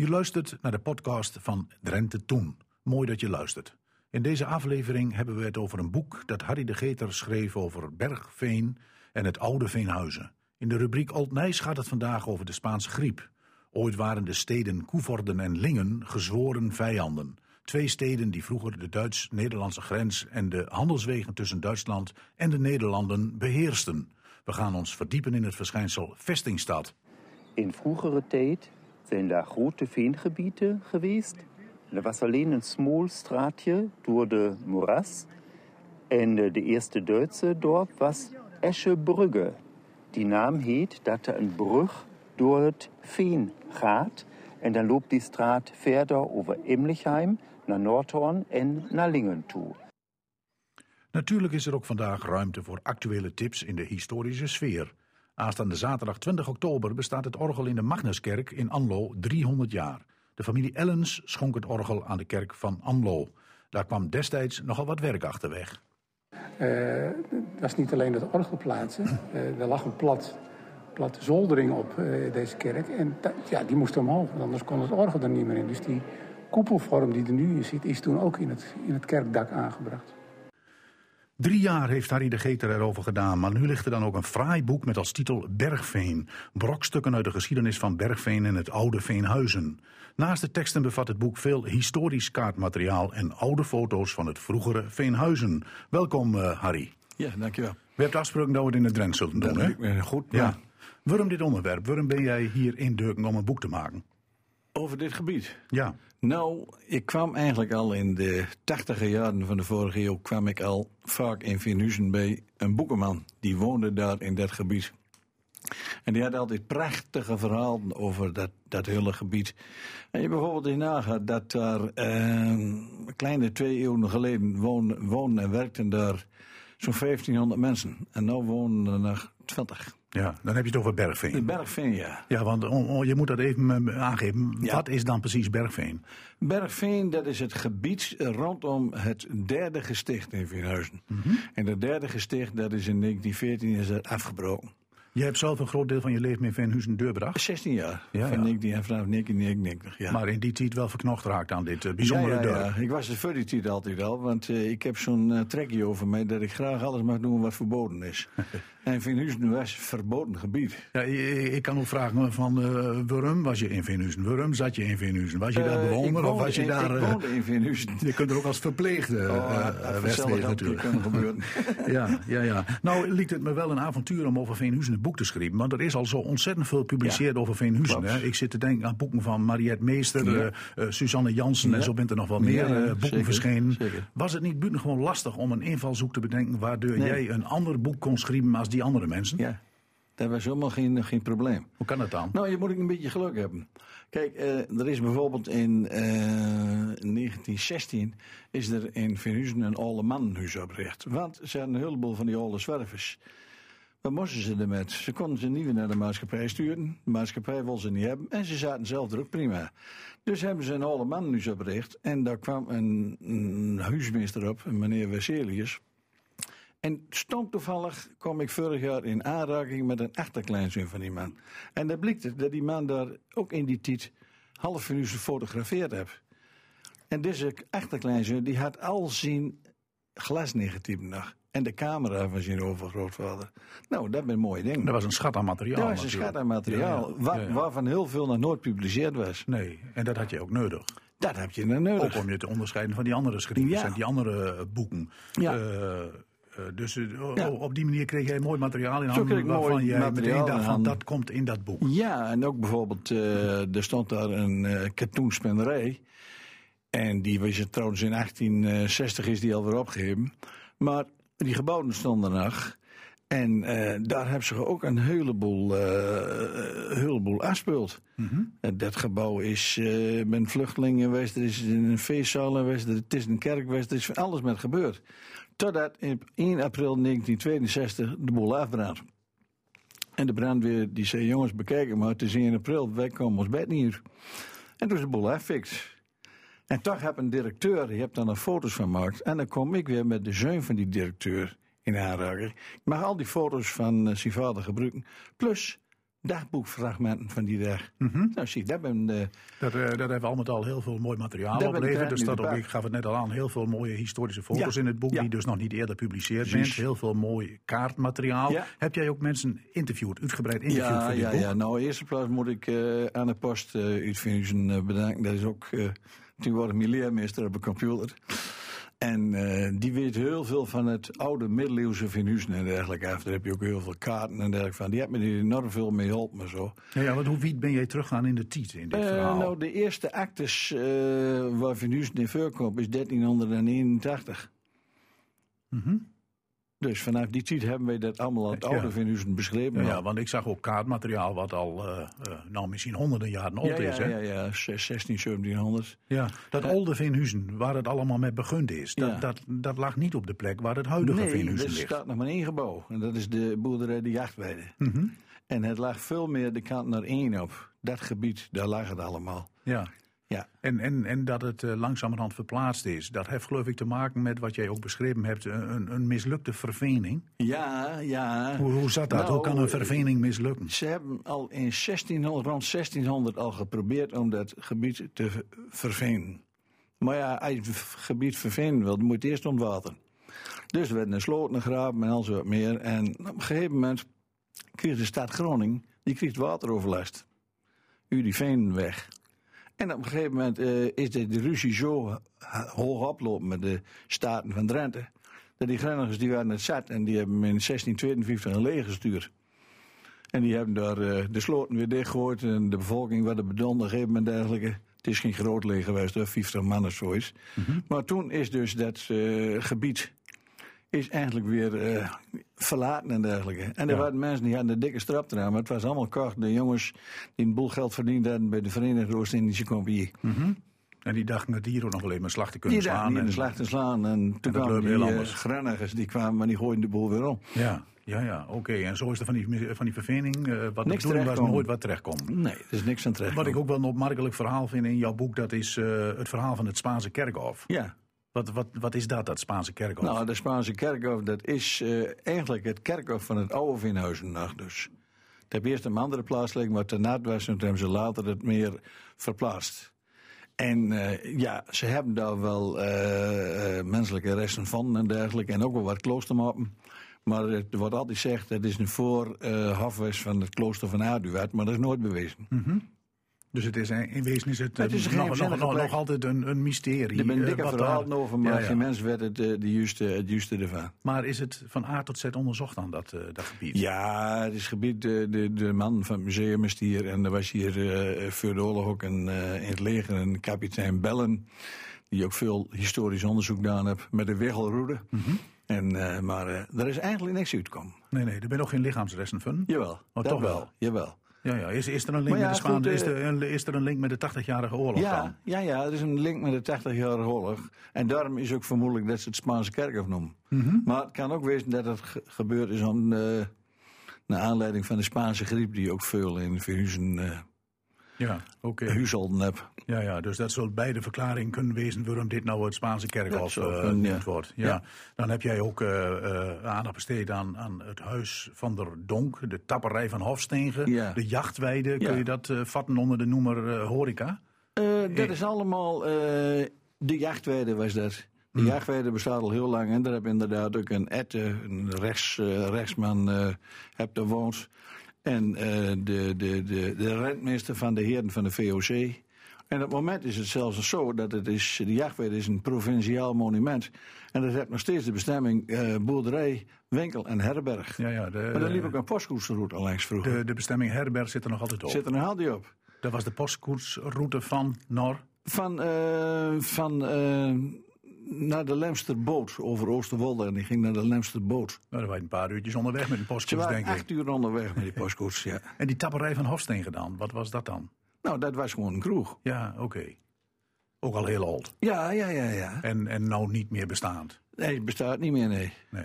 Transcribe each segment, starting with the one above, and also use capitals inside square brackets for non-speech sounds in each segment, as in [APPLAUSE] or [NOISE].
Je luistert naar de podcast van Drenthe Toen. Mooi dat je luistert. In deze aflevering hebben we het over een boek dat Harry de Geter schreef over Bergveen en het oude Veenhuizen. In de rubriek Old Nijs gaat het vandaag over de Spaanse griep. Ooit waren de steden Koevorden en Lingen gezworen vijanden. Twee steden die vroeger de Duits-Nederlandse grens en de handelswegen tussen Duitsland en de Nederlanden beheersten. We gaan ons verdiepen in het verschijnsel vestingstad. In vroegere tijd zijn daar grote veengebieden geweest. Er was alleen een smal straatje door de moeras. En de eerste Duitse dorp was Eschebrugge. Die naam heet dat er een brug door het veen gaat. En dan loopt die straat verder over Emlichheim naar Noordhorn en naar Lingen toe. Natuurlijk is er ook vandaag ruimte voor actuele tips in de historische sfeer. Aanstaande zaterdag 20 oktober bestaat het orgel in de Magnuskerk in Anlo 300 jaar. De familie Ellens schonk het orgel aan de kerk van Anlo. Daar kwam destijds nogal wat werk achterweg. Uh, het was niet alleen dat orgel plaatsen. Uh, er lag een plat, platte zoldering op uh, deze kerk. En ja, die moest omhoog, want anders kon het orgel er niet meer in. Dus die koepelvorm die er nu in zit, is toen ook in het, in het kerkdak aangebracht. Drie jaar heeft Harry de Geter erover gedaan, maar nu ligt er dan ook een fraai boek met als titel Bergveen. Brokstukken uit de geschiedenis van Bergveen en het oude Veenhuizen. Naast de teksten bevat het boek veel historisch kaartmateriaal en oude foto's van het vroegere Veenhuizen. Welkom uh, Harry. Ja, dankjewel. We hebben afgesproken dat we het in het Drent zullen doen, hè? Ja, goed. Ja. Waarom dit onderwerp? Waarom ben jij hier in Durken om een boek te maken? Over dit gebied? Ja. Nou, ik kwam eigenlijk al in de tachtige jaren van de vorige eeuw... kwam ik al vaak in Veenhuizen bij een boekenman. Die woonde daar in dat gebied. En die had altijd prachtige verhalen over dat, dat hele gebied. En je bijvoorbeeld in nagaat dat daar eh, kleine twee eeuwen geleden woonden, woonden en werkten daar zo'n 1500 mensen. En nu wonen er nog 20. Ja, dan heb je het over Bergveen. In Bergveen, ja. Ja, want je moet dat even eh, aangeven. Wat is dan precies Bergveen? Bergveen, dat is het gebied rondom het derde gesticht in Veenhuizen. Mm En dat derde gesticht, dat is in 1914 is dat afgebroken. Je hebt zelf een groot deel van je leven in Veenhuizen deurbracht? 16 jaar. Ja, van 19 en vanaf 1999, ja. Maar in die tijd wel verknocht raakt aan dit uh, bijzondere ja, ja, dorp. Ja, ik was er voor die tijd altijd al, want uh, ik heb zo'n uh, trekje over mij dat ik graag alles mag doen wat verboden is. [LAUGHS] en Veenhuizen was verboden gebied. Ja, ik, ik kan ook vragen van waarom was je in Veenhuizen? Waarom zat je in Veenhuizen? Was je daar bewoner of was je in, daar... Ik woonde in. [LAUGHS] Je kunt er ook als verpleegde oh, natuurlijk. kunnen gebeuren. [LAUGHS] ja, ja, ja. Nou liet het me wel een avontuur om over Veenhuizen boek te schrijven, want er is al zo ontzettend veel gepubliceerd ja. over Veenhuizen. Hè? Ik zit te denken aan boeken van Mariette Meester, ja. uh, Suzanne Jansen ja. en zo bent er nog wel meer uh, boeken zeker, verschenen. Zeker. Was het niet buitengewoon lastig om een invalshoek te bedenken waardoor nee. jij een ander boek kon schrijven als die andere mensen? Ja. Dat was helemaal geen, geen probleem. Hoe kan dat dan? Nou, je moet een beetje geluk hebben. Kijk, er is bijvoorbeeld in 1916 is er in Veenhuizen een oude mannenhuis opgericht. Want ze hadden een heleboel van die oude zwervers. Wat moesten ze ermee? Ze konden ze niet weer naar de maatschappij sturen. De maatschappij wil ze niet hebben. En ze zaten zelf er ook prima. Dus hebben ze een oude man nu opgericht. En daar kwam een, een huismeester op, meneer Wesselius. En stond toevallig, kwam ik vorig jaar in aanraking met een achterkleinzoon van die man. En dat blijkt dat die man daar ook in die tijd half uur gefotografeerd heeft. En deze achterkleinzoon die had al zijn glasnegatief nog. En de camera van zijn overgrootvader. Nou, dat is een mooi ding. Dat was een schat aan materiaal. Dat was een schat aan materiaal. Ja, ja. Waar, waarvan heel veel nog nooit gepubliceerd was. Nee, en dat had je ook nodig. Dat heb je nog nodig. Ook om je te onderscheiden van die andere schrijvers en die andere boeken. Ja. Uh, dus uh, op die manier kreeg jij mooi materiaal in handen waarvan jij materiaal dacht van dat komt in dat boek. Ja, en ook bijvoorbeeld, uh, er stond daar een uh, katoenspenderij. En die was het trouwens in 1860 is die alweer opgeheven. Maar die gebouwen stonden nog. En uh, daar hebben ze ook een heleboel, uh, heleboel afspeeld. Mm -hmm. dat gebouw is uh, met vluchtelingen geweest, er is een feestzaal geweest, het is een kerk geweest, er is van alles met gebeurd. Totdat op 1 april 1962 de boel afbrandt. En de brandweer die zei, jongens bekijken maar, het is 1 april, wij komen ons bed niet. En toen is de boel affixt. En toch heb een directeur, die hebt daar nog foto's van gemaakt. En dan kom ik weer met de zoon van die directeur in aanraking. Ik mag al die foto's van uh, zijn vader gebruiken. Plus dagboekfragmenten van die dag. Nou, zie, dat ben uh, dat, uh, dat heeft al met al heel veel mooi materiaal Er nu staat ook, bij. ik gaf het net al aan, heel veel mooie historische foto's Ja. in het boek, Ja. die dus nog niet eerder gepubliceerd zijn. Heel veel mooi kaartmateriaal. Ja. Heb jij ook mensen interviewd, uitgebreid interviewd ja, voor dit ja, boek? ja. Nou, in eerste plaats moet ik eh, aan de post uh, uh, bedanken. Dat is ook uh, tegenwoordig mijn leermeester op een computer. En uh, die weet heel veel van het oude middeleeuwse Venusen en dergelijke af. Daar heb je ook heel veel kaarten en dergelijke van. Die hebben me er enorm veel mee geholpen en zo. Ja, ja, want hoe wiet ben jij teruggaan in de tijd in dit Uh, verhaal? nou, de eerste actes uh, waar Venusen in voorkomt is 1381. Mhm. Dus vanaf die tijd hebben wij dat allemaal het Ja. oude Venusen beschreven. Ja, want ik zag ook kaartmateriaal wat al, uh, uh, nou misschien honderden jaren oud ja, is. ja, Hè? ja, ja, 16, 1700. Ja, dat Ja. oude Veenhuizen, waar het allemaal mee begund is, dat, Ja. dat, dat lag niet op de plek waar het huidige Nee, er ligt. staat nog maar één gebouw. En dat is de boerderij de Jachtweide. Mhm. En het lag veel meer de kant naar één op. Dat gebied, daar lag het allemaal. Ja. Ja. En, en, en dat het uh, langzamerhand verplaatst is, dat heeft geloof ik te maken met wat jij ook beschreven hebt, een, een mislukte vervening. Ja, ja. Hoe, hoe zat dat? Nou, hoe kan een vervening mislukken? Ze hebben al in 1600, rond 1600 al geprobeerd om dat gebied te ver- vervenen. Maar ja, als je het gebied vervenen wil, dan moet je het eerst ontwateren. Dus er werd een sloten gegraven en al zo wat meer. En op een gegeven moment kreeg de stad Groningen, die kreeg wateroverlast. U die veen weg. En op een gegeven moment eh, is de, de ruzie zo ha- hoog oplopen met de staten van Drenthe. Dat die Grenigers die waren het zat en die hebben in 1652 een leger gestuurd. En die hebben daar eh, de sloten weer dichtgegooid en de bevolking werd er een gegeven moment dergelijke. Het is geen groot leger geweest, hoor, 50 man of zo is. Maar toen is dus dat eh, gebied is eigenlijk weer eh, verlaten en dergelijke. En er Ja. waren mensen die hadden een dikke strap eraan, maar het was allemaal kort. De jongens die een boel geld verdiend hadden bij de Verenigde Oost-Indische Compagnie. En die dachten het hier ook nog alleen maar slag te kunnen Die slaan. de en- slag te slaan. En toen dat kwamen die heel anders. Grenigers, die kwamen, maar die gooiden de boel weer om. Ja, ja, ja oké. En zo is er van die, van die vervening, eh, wat de Niks bedoeling was, nooit wat terechtkomt. Nee, er is niks aan terecht. Wat ik ook wel een opmerkelijk verhaal vind in jouw boek, dat is het verhaal van het Spaanse kerkhof. Ja, Wat, wat, wat is dat, dat Spaanse kerkhof? nou, de Spaanse kerkhof, dat is eh, eigenlijk het kerkhof van het oude Veenhuizen nog dus. Het heeft eerst een andere plaats liggen, maar daarna was en toen hebben ze later het meer verplaatst. En eh, ja, ze hebben daar wel eh, menselijke resten van en dergelijke. En ook wel wat kloostermappen. Maar het wordt altijd gezegd, het is een voor halfwest van het klooster van Aduard, maar dat is nooit bewezen. Dus het is, in wezen is het, Het is eh, nog, nog, nog, nog altijd een, een mysterie. Er zijn eh, dikke wat verhalen over, maar Ja, ja. geen mens werd het, eh, de juiste, het juiste ervan. Maar is het van A tot Z onderzocht aan dat, eh, dat gebied? Ja, het is gebied, de, de, de man van het museum is hier. En er was hier eh, voor de oorlog ook een, in het leger een kapitein Bellen. Die ook veel historisch onderzoek gedaan heeft met de Wiggelroede. Mhm. en, eh, maar eh, er is eigenlijk niks uitgekomen. Nee, nee, er zijn nog geen lichaamsresten van. Jawel, Oh, dat toch wel? Jawel. Ja, ja. Is, is er een link ja, met de Spaanse, is, eh, er een, is er een link met de 80-jarige oorlog dan? Ja, ja, ja, er is een link met de 80-jarige oorlog. En daarom is ook vermoedelijk dat ze het Spaanse kerkhof noemen. Mhm. Maar het kan ook wezen dat het ge- gebeurd is om, eh, naar aanleiding van de Spaanse griep... die ook veel in Verhuizen eh Ja, oké. huishouden heb. Ja, ja, dus dat zal beide verklaringen kunnen wezen waarom dit nou het Spaanse kerkhof zou eh, ja. genoemd wordt. Ja. Ja. Dan heb jij ook eh, eh, aandacht besteed aan, aan het huis van der Donk, de tapperij van Hofstegen, Ja. de jachtweide. Kun je dat vatten onder de noemer horeca? Dat is allemaal... de jachtweide was dat. De jachtweide bestaat al heel lang. En daar heb inderdaad ook een ette, een rechts, rechtsman, eh heb daar woont. En eh, de, de, de, de rentmeester van de heren van de VOC. En op het moment is het zelfs zo dat het is, de jachtweide is een provinciaal monument. En dat heeft nog steeds de bestemming eh, boerderij, winkel en herberg. Ja, ja, de, Maar daar liep ook een postkoetsroute al langs vroeger. de, de bestemming Herberg zit er nog altijd op. Zit er een haal op. Dat was de postkoetsroute van Nor. Van, eh, van eh, naar de Lemsterboot over Oosterwolde. En die ging naar de Lemsterboot. Nou, daar waren een paar uurtjes onderweg met een Ze postkoets, denk ik. acht uur onderweg met die postkoets, ja. En die tapperij van Hofsteen gedaan, wat was dat dan? Nou, dat was gewoon een kroeg. Ja, oké. Ook al heel oud. Ja, ja, ja, ja. En, en nou niet meer bestaand. Nee, het bestaat niet meer, nee. Nee.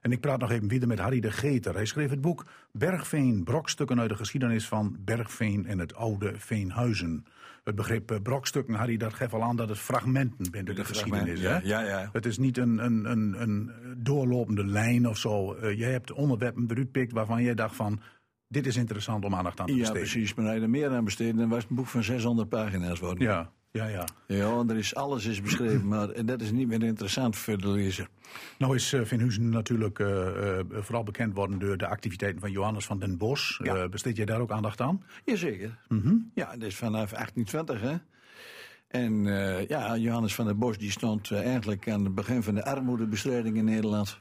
En ik praat nog even verder met Harry de Geter. Hij schreef het boek Bergveen, brokstukken uit de geschiedenis van Bergveen en het oude Veenhuizen. Het begrip eh, brokstukken, Harry, dat geeft al aan dat het fragmenten uit de, geschiedenis. ja, hè? ja, ja. Het is niet een, een, een, een doorlopende lijn of zo. Eh, jij hebt onderwerpen eruit pikt waarvan jij dacht van... dit is interessant om aandacht aan te Ja, besteden. precies. Maar je er meer aan besteden, dan was het een boek van 600 pagina's worden. Ja, ja, ja. Ja, er is, alles is beschreven, [LAUGHS] maar dat is niet meer interessant voor de lezer. Nou is uh, Vinhuizen natuurlijk uh, uh, vooral bekend worden door de activiteiten van Johannes van den Bos. Ja. besteed jij daar ook aandacht aan? Jazeker. Ja, dat is vanaf 1820, hè. En ja, Johannes van den Bos die stond eigenlijk aan het begin van de armoedebestrijding in Nederland.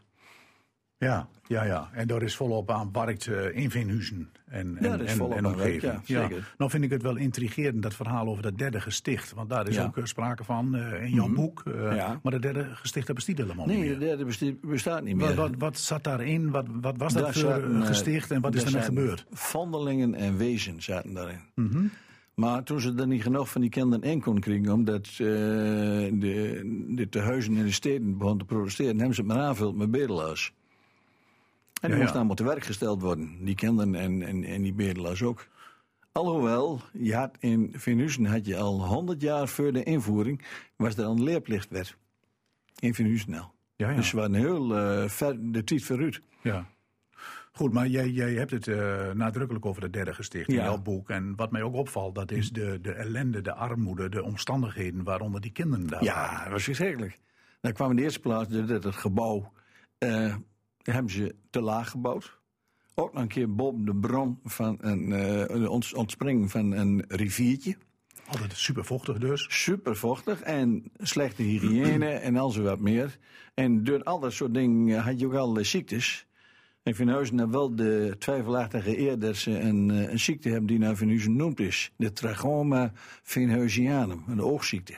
Ja, ja, ja. En daar is volop aan werkt in Vinhuizen en, Ja, en, dat is en, en omgeving. ja, zeker. Nou vind ik het wel intrigerend, dat verhaal over dat derde gesticht. Want daar is Ja. ook eh, sprake van eh, in jouw boek. eh, Ja. Maar dat derde gesticht dat bestaat helemaal niet Nee, meer. de derde besti- bestaat niet meer. Wat, wat, wat zat daarin? Wat, wat was dat Daar voor zaten, eh, eh, gesticht en wat is ermee zaten gebeurd? Vondelingen en wezen zaten daarin. Mhm. Maar toen ze er niet genoeg van die kinderen in konden krijgen, omdat eh, de, de tehuizen in de steden begonnen te protesteren, hebben ze het maar aanvuld met bedelaars. En die Ja, ja. moesten allemaal te werk gesteld worden, die kinderen en, en, en die bedelaars ook. Alhoewel, je had in Venusen had je al 100 jaar voor de invoering, was er een leerplichtwet. In Venusen al. Ja, ja. Dus ze waren heel eh, ver, de tijd vooruit. Ja. Goed, maar jij, jij hebt het eh, nadrukkelijk over het derde gesticht in Ja. jouw boek. En wat mij ook opvalt, dat is de, de ellende, de armoede, de omstandigheden waaronder die kinderen daar waren. Ja, dat was verschrikkelijk. Dan kwam in de eerste plaats dat het gebouw, eh, hebben ze te laag gebouwd. Ook nog een keer boven de bron van een eh, de ont- ontspringing van een riviertje. Altijd super vochtig dus. Super vochtig en slechte hygiëne en al zo wat meer. En door al dat soort dingen had je ook allerlei ziektes. En Vinhuizen heeft wel de twijfelachtige eer dat ze een, eh, een ziekte hebben die naar Vinhuizen noemd is. De trachoma vinhuisianum, een oogziekte.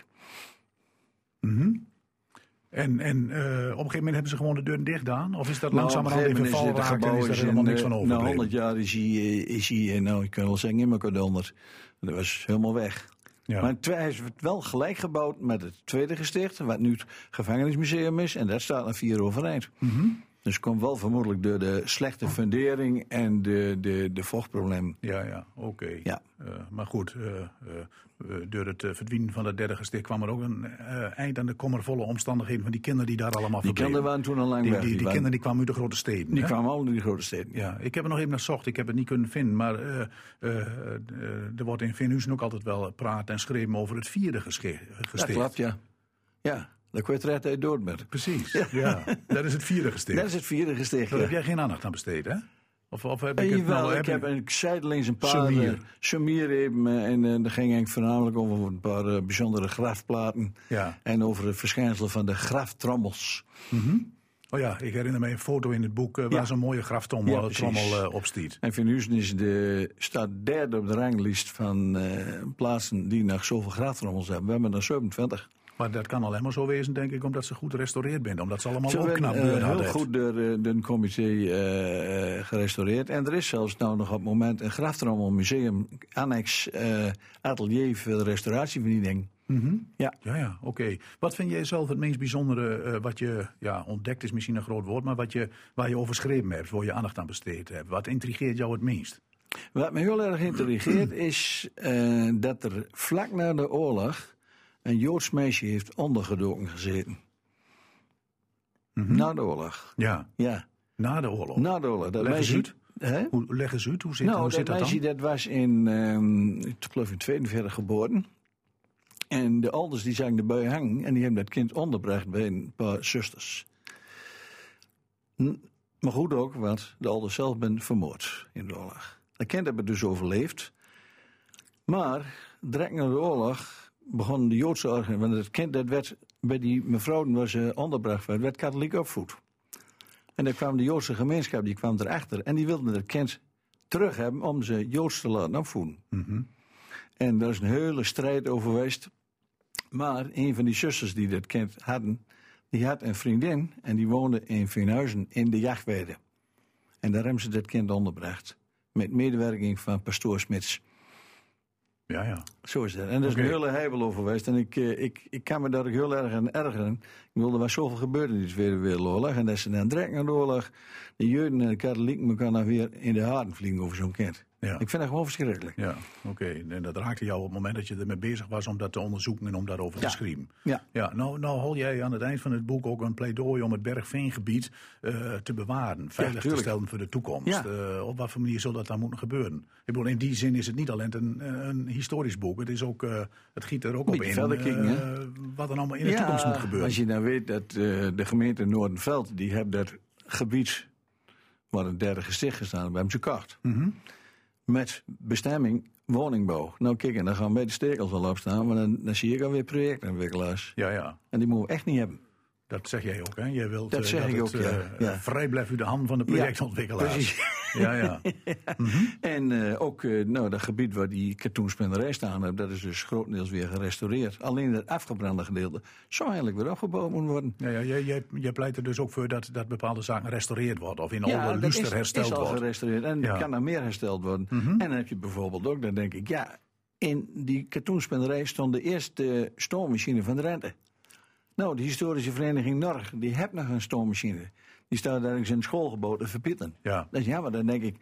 En, en eh, op een gegeven moment hebben ze gewoon de deur dicht gedaan? Of is dat Nou, langzamerhand moment geraakt en is er helemaal niks van Na overgebleven? 100 jaar is hij, eh, is hij eh, nou, ik kan wel zeggen, in elkaar onder. Dat was helemaal weg. Ja. Maar toen is het wel gelijk gebouwd met het tweede gesticht, wat nu het gevangenismuseum is. En dat staat naar vier overeind. Mhm. Dus het komt wel vermoedelijk door de slechte fundering en de, de, de vochtproblemen. Ja, ja, oké. Ja. Eh, maar goed, eh, eh, door het verdwijnen van het derde gesticht kwam er ook een eind aan de kommervolle omstandigheden van die kinderen die daar allemaal Die kinderen waren toen al lang Die, weg. die, die kinderen die kwamen uit de grote steden. die hè? kwamen allemaal in die grote steden. Ja, ik heb er nog even naar zocht. Ik heb het niet kunnen vinden. Maar er wordt in Vinhuizen ook altijd wel praat en geschreven over het vierde gesche- Dat gesticht. klopt, ja. Ja, daar kun je het recht uit dood met. Precies, ja. Dat is het vierde gesticht. Dat is het vierde gesticht. Daar ja. heb jij geen aandacht aan besteed, hè? Of, of heb ik het jawel, nou... ik heb een zijdelings een paar... Sumier. Sumier even, en eh, dat ging eigenlijk voornamelijk over een paar eh, bijzondere grafplaten. Ja. En over het verschijnsel van de graftrommels. Oh ja, ik herinner me een foto in het boek eh, waar Ja. zo'n mooie graftrommel Ja, op stiet. En Venusen is de, staat derde op de ranglijst van plaatsen die nog zoveel graftrommels hebben. We hebben er 27. Maar dat kan alleen maar zo wezen, denk ik, omdat ze goed gerestaureerd zijn. Omdat ze allemaal Ze ook knap werden eh, deur heel hadden. goed door eh, door een comité eh, eh, gerestaureerd. En er is zelfs nou nog op het moment een graftrommelmuseum, annex eh, atelier voor de restauratie van die ding. Ja. Ja, ja, oké. Wat vind jij zelf het meest bijzondere eh, wat je ja, ontdekt is misschien een groot woord, maar wat je, waar je over geschreven hebt, waar je aandacht aan besteed hebt? Wat intrigeert jou het meest? Wat me heel erg intrigeert is eh, dat er vlak na de oorlog een Joods meisje heeft ondergedoken gezeten. Na de oorlog. Ja, Ja, na de oorlog. na de oorlog. Dat Leg meisje, Hè? Hoe, leg eens uit, hoe zit, Nou, hoe dat zit dat meisje dan? dat was in, ehm, ik geloof in 42 geboren. En de ouders die zijn erbij hangen en die hebben dat kind ondergebracht bij een paar zusters. Maar goed ook, want de ouders zelf ben vermoord in de oorlog. Dat kind hebben dus overleefd. Maar direct na de oorlog begon de Joodse orgaan, want het kind dat werd bij die mevrouw waar ze onderbracht werd, werd katholiek opvoed. En dan kwam de Joodse gemeenschap, die kwam erachter. En die wilden het kind terug hebben om ze Joods te laten opvoeden. En daar is een hele strijd over geweest. Maar een van die zusters die dat kind hadden, die had een vriendin en die woonde in Veenhuizen in de jachtweide. En daar hebben ze dat kind onderbracht. Met medewerking van pastoor Smits. Ja, ja. Zo is dat. En daar is een hele heibel over geweest. En ik, eh, ik, ik kan me daar ook heel erg aan ergeren. Ik wilde er was zoveel gebeurd in de Tweede Wereldoorlog. En dat ze dan direct na de oorlog, de Joden en de katholieken elkaar nou weer in de haren vliegen over zo'n kind. Ja. Ik vind dat gewoon verschrikkelijk. Ja, oké. En dat raakte jou op het moment dat je ermee bezig was om dat te onderzoeken en om daarover Ja. te schrijven. Ja. Ja, nou, nou hol jij aan het eind van het boek ook een pleidooi om het Bergveengebied eh, te bewaren, veilig te stellen voor de toekomst. Ja. Eh, op wat voor manier zal dat dan moeten gebeuren? Ik bedoel, in die zin is het niet alleen een, een historisch boek, het, is ook, eh, het giet er ook op in wat er allemaal in de toekomst moet gebeuren. Als je nou weet dat de gemeente Noordenveld, die heeft dat gebied waar een derde gesticht gestaan, hebben ze gekocht. Mhm. Met bestemming woningbouw. Nou kijk, en dan gaan wij de stekels wel opstaan, maar dan, dan zie ik alweer projectontwikkelaars. Ja, ja. En die moeten we echt niet hebben. Dat zeg jij ook, hè? Jij wilt Dat eh, zeg ik het, ook, ja. eh, Ja. vrij blijft u de hand van de projectontwikkelaars. precies. [LAUGHS] Ja, ja. [LAUGHS] En eh, ook nou, dat gebied waar die katoenspenderij staan dat is dus grotendeels weer gerestaureerd. Alleen het afgebrande gedeelte zou eigenlijk weer opgebouwd moeten worden. Ja, ja jij, jij, jij pleit er dus ook voor dat, dat bepaalde zaken gerestaureerd worden. Of in alle luster is, hersteld is al gerestaureerd en Ja. kan er meer hersteld worden. En dan heb je bijvoorbeeld ook, dan denk ik, ja, in die katoenspenderij stond de eerste stoommachine van Drenthe. Nou, de historische vereniging Norg, die heeft nog een stoommachine. Die staat ergens in schoolgebouw te verpitten. Ja. Dat is jammer, dan denk ik,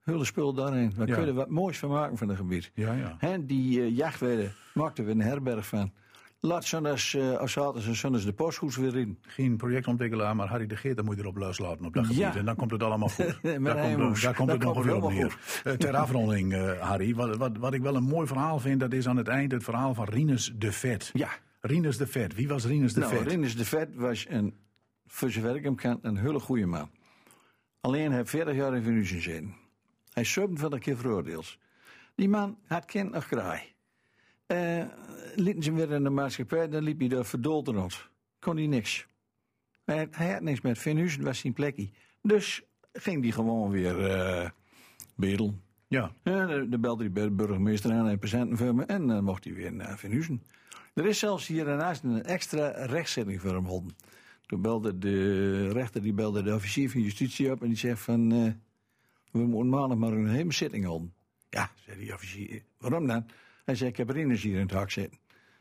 hulle spul daarin. We Ja. kunnen wat moois van maken van het gebied. Ja, ja. Die uh, jachtweiden maakten we een herberg van. Laat zondags, uh, als zaterdags en zondags de postgoeds weer in. Geen projectontwikkelaar, maar Harry de Geert, dan moet je erop loslaten op dat gebied. Ja. En dan komt het allemaal goed. [LAUGHS] Daar, komt, daar komt Daar het nog veel op neer. Eh, ter [LAUGHS] afronding, eh, Harry, wat, wat, wat ik wel een mooi verhaal vind, dat is aan het eind het verhaal van Rinus de Vet. Ja. Rinus de Vet, wie was Rinus de nou, Vet? Rinus de Vet was een, voor zover ik hem een hele goede man. Alleen hij heeft 40 jaar in Venus gezeten. Hij is 27 keer veroordeeld. Die man had kind nog kraai. Eh lieten ze hem weer in de maatschappij, dan liep hij daar verdoold rond. Kon hij niks. Hij, hij had niks met Venus, was zijn plekje. Dus ging hij gewoon weer eh bedelen. Ja, Ja, dan belde de burgemeester aan en patiënten voor me en dan mocht hij weer naar Venusen. Er is zelfs hier daarnaast een extra rechtszitting voor hem houden. Toen belde de rechter die belde de officier van justitie op en die zegt van... eh, we moeten maandag maar een hele zitting houden. Ja, zei die officier. Waarom dan? Hij zei, ik heb Rinus hier in het hak zitten.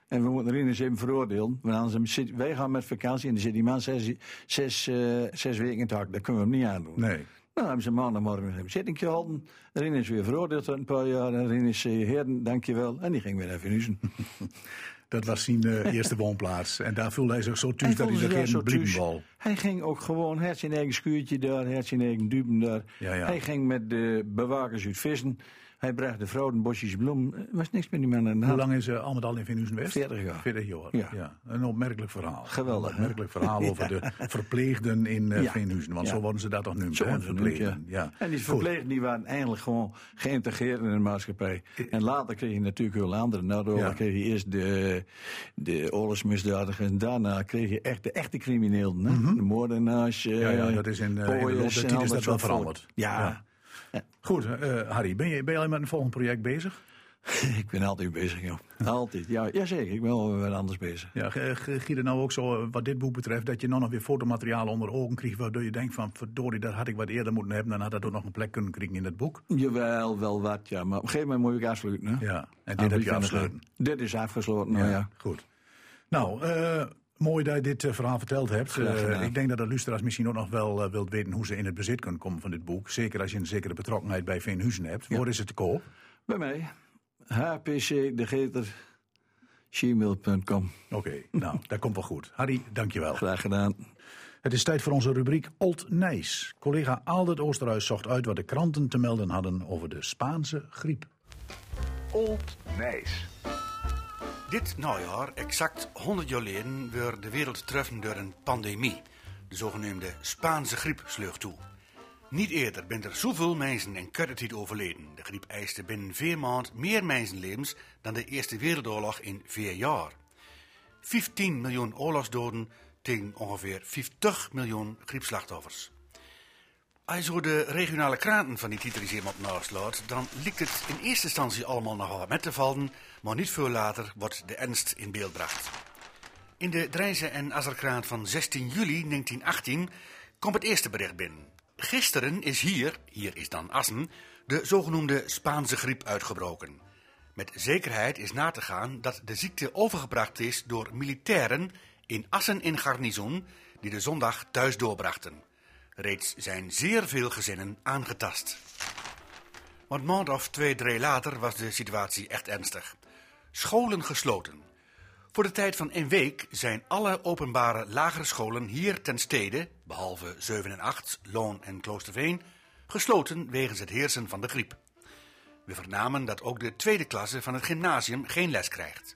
En we moeten Rinus even veroordelen. Want anders zit, wij gaan met vakantie en dan zit die man zes, zes, eh, zes weken in het hak. Dat kunnen we hem niet aandoen. nee. Nou, hebben ze maandagmorgen een zitting gehouden. Rin is weer veroordeeld een paar jaar. En Rin is zei, heren, dankjewel. En die ging weer naar Venusen. [LAUGHS] Dat was zijn eh, eerste woonplaats. En daar voelde hij zich zo thuis dat hij er zich geen wou. Hij ging ook gewoon, hij had zijn eigen schuurtje daar, hij had zijn eigen duben daar. Ja, ja. Hij ging met de bewakers uit vissen. Hij bracht de vrouw een bosjes bloem. Er was niks met die man aan de Hoe hand. lang is uh, al met al in Venusen West? 40 jaar. 40 jaar, ja. Ja. Een opmerkelijk verhaal. Geweldig, Een opmerkelijk verhaal [LAUGHS] over de verpleegden in uh. Want zo worden ze dat toch nu, Zo hè? ze Verpleegden. Ja. En die verpleegden die waren eigenlijk gewoon geïntegreerd in de maatschappij. En later kreeg je natuurlijk heel andere. Na de oorlog kreeg je eerst de, de oorlogsmisdadigers. En daarna kreeg je echt de echte criminelen. Hè? De moordenaars. eh. Ja, ja, dat is in, eh, in de tijd is dat wel veranderd. Ja. Ja. Goed, eh, Harry, ben je, ben je al met een volgend project bezig? [LAUGHS] ik ben altijd bezig, joh. Altijd. Ja, jazeker, ik ben wel wat anders bezig. Ja, giet er nou ook zo, eh, wat dit boek betreft, dat je nou nog weer fotomateriaal onder ogen krijgt, waardoor je denkt van, verdorie, dat had ik wat eerder moeten hebben, dan had dat ook nog een plek kunnen krijgen in het boek. Jawel, wel wat, ja. Maar op een gegeven moment moet ik afsluiten, hè. Ja, en dit Ah, heb je afgesloten. Dit is afgesloten, nou ja. Goed. Nou, eh, mooi dat je dit eh, verhaal verteld hebt. Eh, gedaan. ik denk dat de luisteraars misschien ook nog wel eh, wilt weten hoe ze in het bezit kunnen komen van dit boek. Zeker als je een zekere betrokkenheid bij Veenhuizen hebt. Waar is het te koop? Bij mij, hpc de Geter, gmail.com. Oké, nou, dat komt wel goed. Harry, dankjewel. Graag gedaan. Het is tijd voor onze rubriek Old Nijs. Collega Aldert Oosterhuis zocht uit wat de kranten te melden hadden over de Spaanse griep. Old Nijs. Dit najaar, exact 100 jaar geleden, werd de wereld getroffen door een pandemie. De zogenoemde Spaanse griep sloeg toe. Niet eerder bent er zoveel mensen in korte overleden. De griep eiste binnen vier maanden meer mensenlevens dan de Eerste Wereldoorlog in vier jaar. 15 miljoen oorlogsdoden tegen ongeveer 50 miljoen griepslachtoffers. Als je de regionale kranten van die titrisering op naslaat, dan lijkt het in eerste instantie allemaal nog wel met te vallen, maar niet veel later wordt de ernst in beeld gebracht. In de Drijnse en Azerkraan van 16 juli 1918 komt het eerste bericht binnen. Gisteren is hier, hier is dan Assen, de zogenoemde Spaanse griep uitgebroken. Met zekerheid is na te gaan dat de ziekte overgebracht is door militairen in Assen in garnizoen die de zondag thuis doorbrachten. Reeds zijn zeer veel gezinnen aangetast. Want maand of twee, drie later was de situatie echt ernstig. Scholen gesloten. Voor de tijd van een week zijn alle openbare lagere scholen hier ten stede, behalve 7 en 8, Loon en Kloosterveen, gesloten wegens het heersen van de griep. We vernamen dat ook de tweede klasse van het gymnasium geen les krijgt.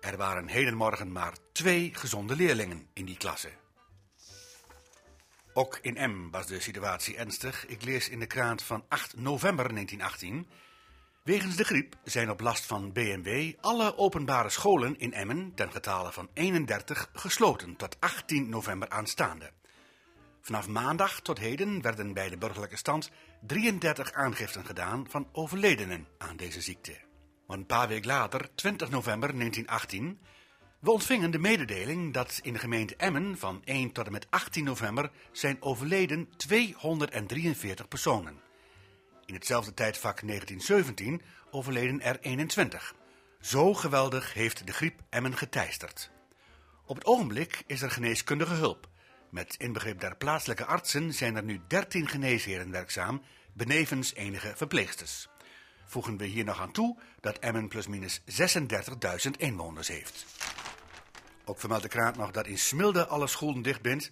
Er waren hedenmorgen maar twee gezonde leerlingen in die klasse. Ook in M was de situatie ernstig. Ik lees in de krant van 8 november 1918. Wegens de griep zijn op last van BMW alle openbare scholen in Emmen ten getale van 31 gesloten tot 18 november aanstaande. Vanaf maandag tot heden werden bij de burgerlijke stand 33 aangiften gedaan van overledenen aan deze ziekte. Maar een paar weken later, 20 november 1918, we ontvingen de mededeling dat in de gemeente Emmen van 1 tot en met 18 november zijn overleden 243 personen. In hetzelfde tijdvak 1917 overleden er 21. Zo geweldig heeft de griep Emmen geteisterd. Op het ogenblik is er geneeskundige hulp. Met inbegrip der plaatselijke artsen zijn er nu 13 geneesheren werkzaam, benevens enige verpleegsters. Voegen we hier nog aan toe dat Emmen plusminus 36.000 inwoners heeft. Ook vermeldt de krant nog dat in Smilde alle scholen dicht bent.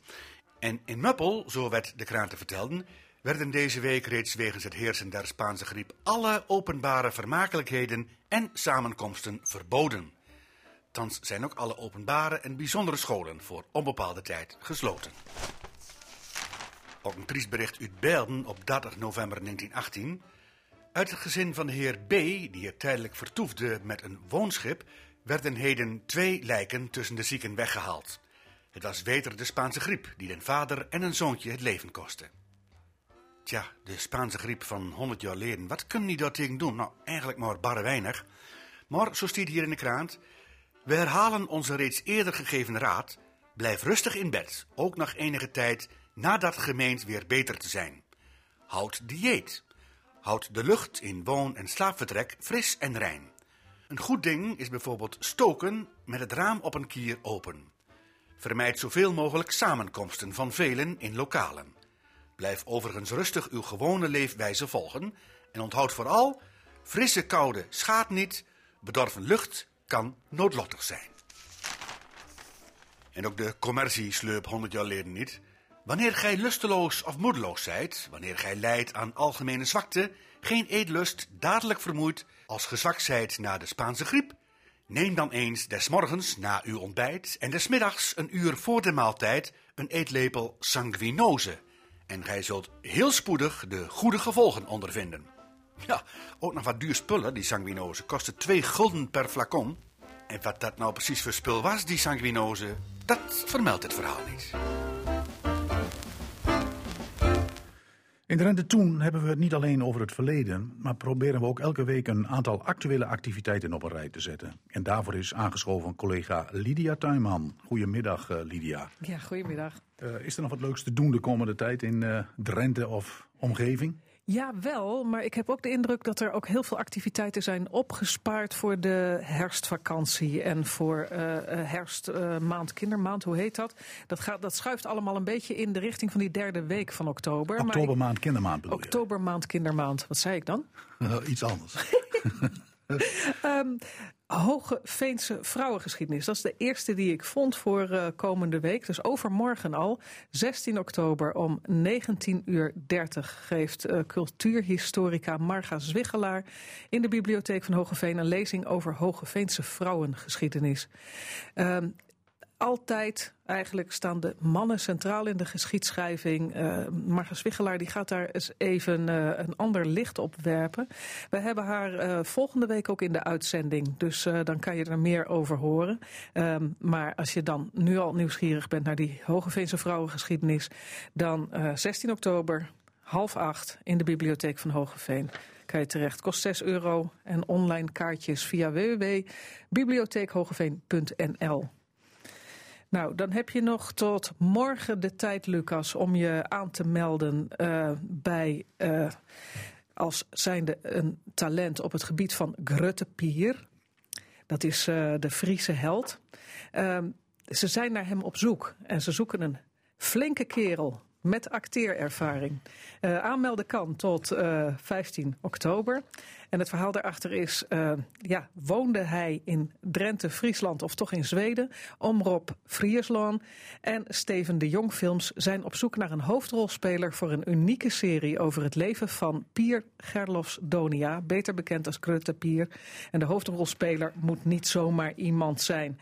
En in Muppel, zo werd de krant te vertelden, werden deze week reeds wegens het heersen der Spaanse griep alle openbare vermakelijkheden en samenkomsten verboden. Thans zijn ook alle openbare en bijzondere scholen voor onbepaalde tijd gesloten. Ook een triest bericht uit Beelden op 30 november 1918. Uit het gezin van de heer B., die er tijdelijk vertoefde met een woonschip, werden heden twee lijken tussen de zieken weggehaald. Het was weder de Spaanse griep die den vader en een zoontje het leven kostte. Tja, de Spaanse griep van 100 jaar geleden, wat kunnen die daar tegen doen? Nou, eigenlijk maar barre weinig. Maar, zo staat hier in de krant, we herhalen onze reeds eerder gegeven raad, blijf rustig in bed, ook nog enige tijd nadat gemeend weer beter te zijn. Houd dieet. Houd de lucht in woon- en slaapvertrek fris en rein. Een goed ding is bijvoorbeeld stoken met het raam op een kier open. Vermijd zoveel mogelijk samenkomsten van velen in lokalen. Blijf overigens rustig uw gewone leefwijze volgen en onthoud vooral, frisse koude schaadt niet, bedorven lucht kan noodlottig zijn. En ook de commercie sleup 100 jaar geleden niet. Wanneer gij lusteloos of moedeloos zijt, wanneer gij lijdt aan algemene zwakte, geen eetlust, dadelijk vermoeid, als gezwakt zijt na de Spaanse griep, neem dan eens des morgens na uw ontbijt en des middags een uur voor de maaltijd een eetlepel sanguinose. En gij zult heel spoedig de goede gevolgen ondervinden. Ja, ook nog wat duur spullen, die sanguinose. Kostte 2 gulden per flacon. En wat dat nou precies voor spul was, die sanguinose, dat vermeldt het verhaal niet. In Drenthe Toen hebben we het niet alleen over het verleden, maar proberen we ook elke week een aantal actuele activiteiten op een rij te zetten. En daarvoor is aangeschoven collega Lydia Tuinman. Goedemiddag, uh, Lydia. Ja, goedemiddag. Uh, is er nog wat leuks te doen de komende tijd in uh, Drenthe of omgeving? Ja, wel, maar ik heb ook de indruk dat er ook heel veel activiteiten zijn opgespaard voor de herfstvakantie en voor uh, herfstmaand, uh, kindermaand, hoe heet dat? Dat, gaat, dat schuift allemaal een beetje in de richting van die derde week van oktober. Oktobermaand, ik, kindermaand bedoel Oktobermaand, kindermaand, wat zei ik dan? [LAUGHS] Iets anders. um, [LAUGHS] [LAUGHS] Hoge Veense vrouwengeschiedenis. Dat is de eerste die ik vond voor uh, komende week. Dus overmorgen al, 16 oktober om 19.30 uur 30 geeft uh, cultuurhistorica Marga Zwiggelaar in de bibliotheek van Hogeveen een lezing over Hogeveense vrouwengeschiedenis. Um, altijd eigenlijk staan de mannen centraal in de geschiedschrijving. Uh, Zwiggelaar die gaat daar eens even uh, een ander licht op werpen. We hebben haar uh, volgende week ook in de uitzending. Dus dan kan je er meer over horen. Um, maar als je dan nu al nieuwsgierig bent naar die Hogeveense vrouwengeschiedenis... dan 16 oktober, half acht in de bibliotheek van Hogeveen kan je terecht. Kost 6 euro en online kaartjes via www.bibliotheekhogeveen.nl. Nou, dan heb je nog tot morgen de tijd, Lucas, om je aan te melden uh, bij uh, als zijnde een talent op het gebied van Gruttepier. Dat is uh, de Friese held. ze zijn naar hem op zoek en ze zoeken een flinke kerel met acteerervaring. Uh, aanmelden kan tot uh, eh, 15 oktober. En het verhaal daarachter is, uh, ja, woonde hij in Drenthe, Friesland of toch in Zweden? Omroep Friesland en Steven de Jong Films zijn op zoek naar een hoofdrolspeler voor een unieke serie over het leven van Pier Gerlofs Donia, beter bekend als Krutte Pier. En de hoofdrolspeler moet niet zomaar iemand zijn.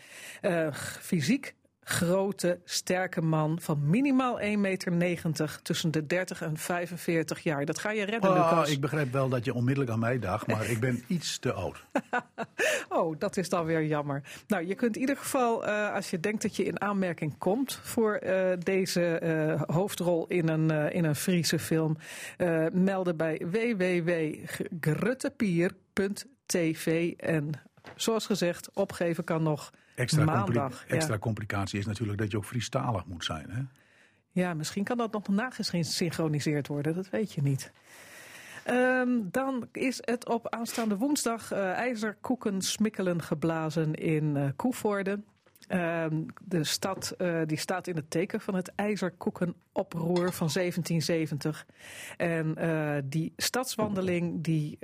Fysiek grote, sterke man van minimaal 1,90 meter tussen de 30 en 45 jaar. Dat ga je redden, oh, Lucas. Ik begrijp wel dat je onmiddellijk aan mij dacht, maar ik ben iets te oud. [LAUGHS] oh, dat is dan weer jammer. Nou, je kunt in ieder geval, uh, als je denkt dat je in aanmerking komt voor uh, deze uh, hoofdrol in een, in een Friese film, melden bij www.gruttepier.tv en zoals gezegd, opgeven kan nog extra maandag. extra complicatie is natuurlijk dat je ook Friestalig moet zijn. Hè? Ja, misschien kan dat nog nagesynchroniseerd worden, dat weet je niet. Um, dan is het op aanstaande woensdag uh, ijzerkoeken smikkelen geblazen in uh, Koevoorde. Uh, de stad uh, die staat in het teken van het ijzerkoekenoproer van 1770. En die stadswandeling die,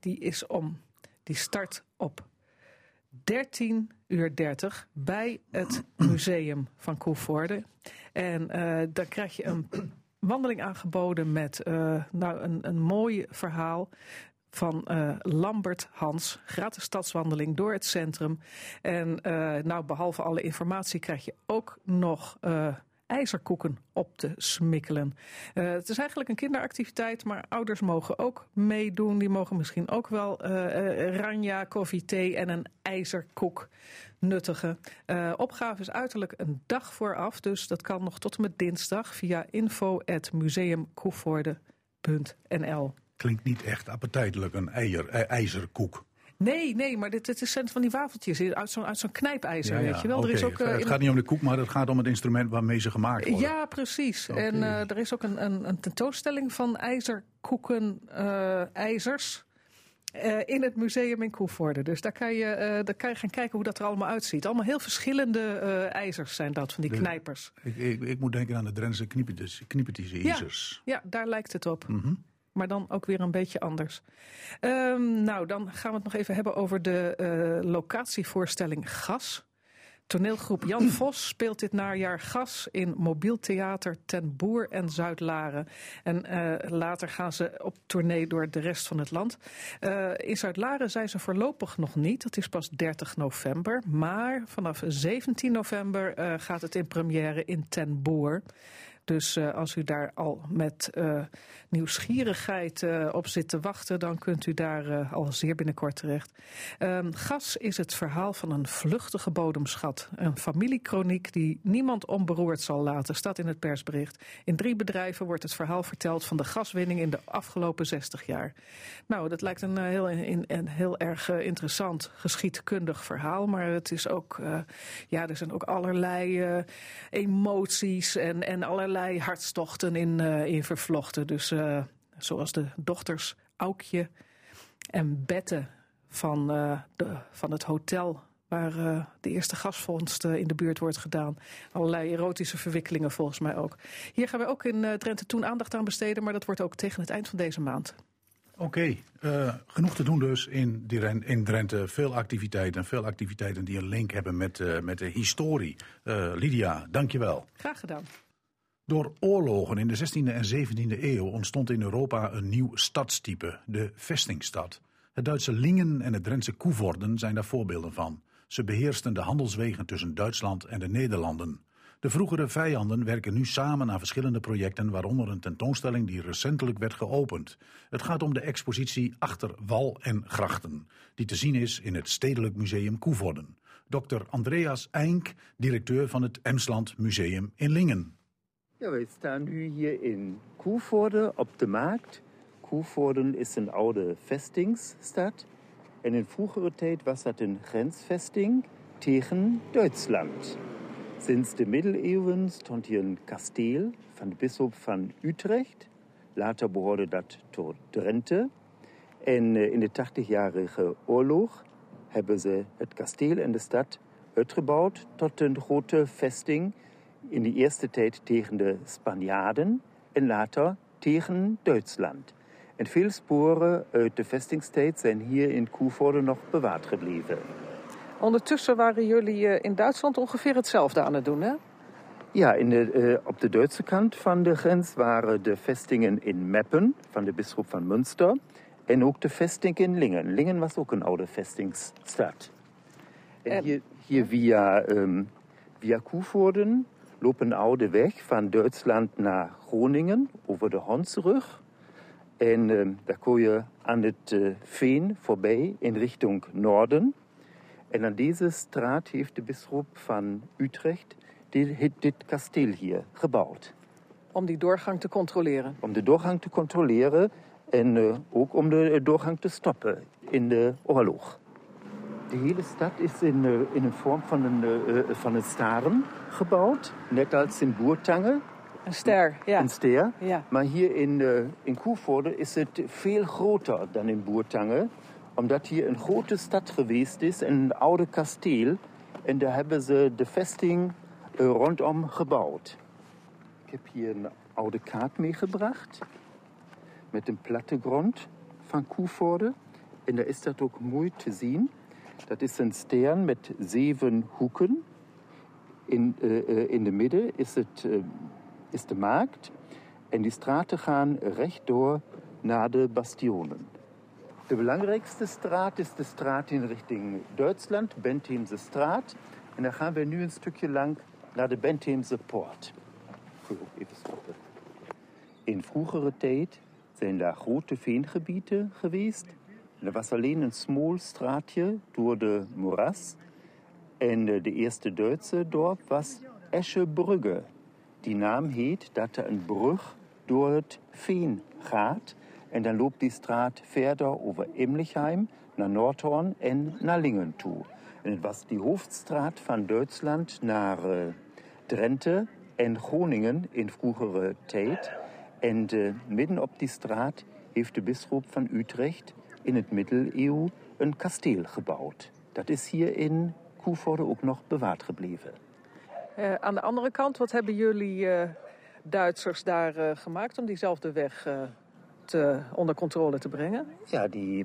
die is om, die start op 13 uur 30 bij het museum van Koevoorde. En uh, daar krijg je een wandeling aangeboden met uh, nou, een, een mooi verhaal van uh, Lambert Hans. Gratis stadswandeling door het centrum. En nou, behalve alle informatie krijg je ook nog ijzerkoeken op te smikkelen. Uh, het is eigenlijk een kinderactiviteit, maar ouders mogen ook meedoen. Die mogen misschien ook wel uh, ranja, koffie, thee en een ijzerkoek nuttigen. Opgave is uiterlijk een dag vooraf, dus dat kan nog tot en met dinsdag via info.museumkoevoorde.nl. Klinkt niet echt appetijtelijk, een eier, ijzerkoek. Nee, nee, maar dit, dit zijn van die wafeltjes uit zo'n zo'n knijpijzer, ja, ja. weet je wel. Okay. Er is ook, uh, het gaat niet om de koek, maar het gaat om het instrument waarmee ze gemaakt worden. Ja, precies. Okay. En uh, er is ook een, een, een tentoonstelling van ijzerkoeken, uh, ijzers. in het museum in Koevoorde. Dus daar kan, je, daar kan je gaan kijken hoe dat er allemaal uitziet. Allemaal heel verschillende ijzers zijn dat, van die de, knijpers. Ik, ik, ik, moet denken aan de Drentse kniepetische ijzers. Ja, ja, daar lijkt het op. Mm -hmm maar dan ook weer een beetje anders. Um, nou, dan gaan we het nog even hebben over de uh, locatievoorstelling Gas. Toneelgroep Jan [CLEARS THROAT] Vos speelt dit najaar gas in mobiel theater Ten Boer en Zuid-Laren. En uh, later gaan ze op tournee door de rest van het land. Uh, in Zuid-Laren zijn ze voorlopig nog niet. Dat is pas 30 november. Maar vanaf 17 november uh, gaat het in première in Ten Boer. Dus uh, als u daar al met uh, nieuwsgierigheid uh, op zit te wachten, dan kunt u daar al zeer binnenkort terecht. Um, gas is het verhaal van een vluchtige bodemschat. Een familiekroniek die niemand onberoerd zal laten, staat in het persbericht. In drie bedrijven wordt het verhaal verteld van de gaswinning in de afgelopen 60 jaar. Nou, dat lijkt een heel, een, een heel erg interessant geschiedkundig verhaal, maar het is ook, ja, er zijn ook allerlei emoties en, en allerlei hartstochten in, uh, in vervlochten. Dus uh, zoals de dochters Aukje en Bette van, uh, de, van het hotel waar de eerste gasvondst in de buurt wordt gedaan. Allerlei erotische verwikkelingen volgens mij ook. Hier gaan we ook in Drenthe toen aandacht aan besteden, maar dat wordt ook tegen het eind van deze maand. Oké, okay, genoeg te doen dus in, die, in Drenthe. Veel activiteiten, veel activiteiten die een link hebben met, met de historie. Lydia, dankjewel. Graag gedaan. Door oorlogen in de 16e en 17e eeuw ontstond in Europa een nieuw stadstype, de vestingstad. Het Duitse Lingen en het Drentse Koevorden zijn daar voorbeelden van. Ze beheersten de handelswegen tussen Duitsland en de Nederlanden. De vroegere vijanden werken nu samen aan verschillende projecten, waaronder een tentoonstelling die recentelijk werd geopend. Het gaat om de expositie Achter Wal en Grachten, die te zien is in het Stedelijk Museum Koevorden. Dr. Andreas Eink, directeur van het Emsland Museum in Lingen. Ja, wij staan nu hier in Koevoorde op de markt. Koevoorde is een oude vestingsstad. En in vroegere tijd was dat een grensvesting tegen Duitsland. Sinds de middeleeuwen stond hier een kasteel van de van Utrecht. Later behoorde dat tot Drenthe. En eh, in de 80-jarige oorlog hebben ze het kasteel en de stad uitgebouwd tot een grote vesting in de eerste tijd tegen de Spanjaarden en later tegen Duitsland. En veel sporen uit de vestingstijd zijn hier in Koevoorde nog bewaard gebleven. Ondertussen waren jullie eh, in Duitsland ongeveer hetzelfde aan het doen, hè? Ja, in de, eh, op de Duitse kant van de grens waren de vestingen in Meppen van de bisschop van Münster. En ook de vesting in Lingen. Lingen was ook een oude vestingsstad. En hier, hier via, ehm via Koevoorden loopt een oude weg van Duitsland naar Groningen over de Honsrug. En ehm, daar kon je aan het eh, Veen voorbij in richting Noorden. En aan deze straat heeft de bisschop van Utrecht dit, dit kasteel hier gebouwd. Om die doorgang te controleren. Om de doorgang te controleren en eh, ook om de doorgang te stoppen in de oorlog. De hele stad is in, in een vorm van een, van een staren gebouwd. Net als in Boertangen, Een ster, ja. een ster. Ja. Maar hier in, eh, in Koevoorde is het veel groter dan in Boertangen. Omdat hier een grote stad geweest is en een oude kasteel. En daar hebben ze de vesting eh, rondom gebouwd. Ik heb hier een oude kaart meegebracht. Met een plattegrond van Koevoorde. En daar is dat ook mooi te zien. Dat is een stern met zeven hoeken. In, eh, eh, in de midden is, het, eh, is de markt. En die straten gaan rechtdoor naar de bastionen. De belangrijkste straat is de straat in richting Duitsland, Bentheemse straat. En daar gaan we nu een stukje lang naar de Bentheemse poort. In vroegere tijd zijn daar grote veengebieden geweest. En er was alleen een smal straatje door de moeras. En eh, de eerste Duitse dorp was Eschebrugge. Die naam heet dat er een brug door het veen gaat. En dan loopt die straat verder over Emlichheim naar Noordhorn en naar Lingen toe. En was die hoofdstraat van Duitsland naar eh, Drenthe en Groningen in vroegere tijd. En eh, midden op die straat heeft de bisschop van Utrecht in het middeleeuw een kasteel gebouwd. Dat is hier in Koevoorde ook nog bewaard gebleven. Eh, aan de andere kant, wat hebben jullie eh, Duitsers daar eh, gemaakt om diezelfde weg te, onder controle te brengen? Ja, die,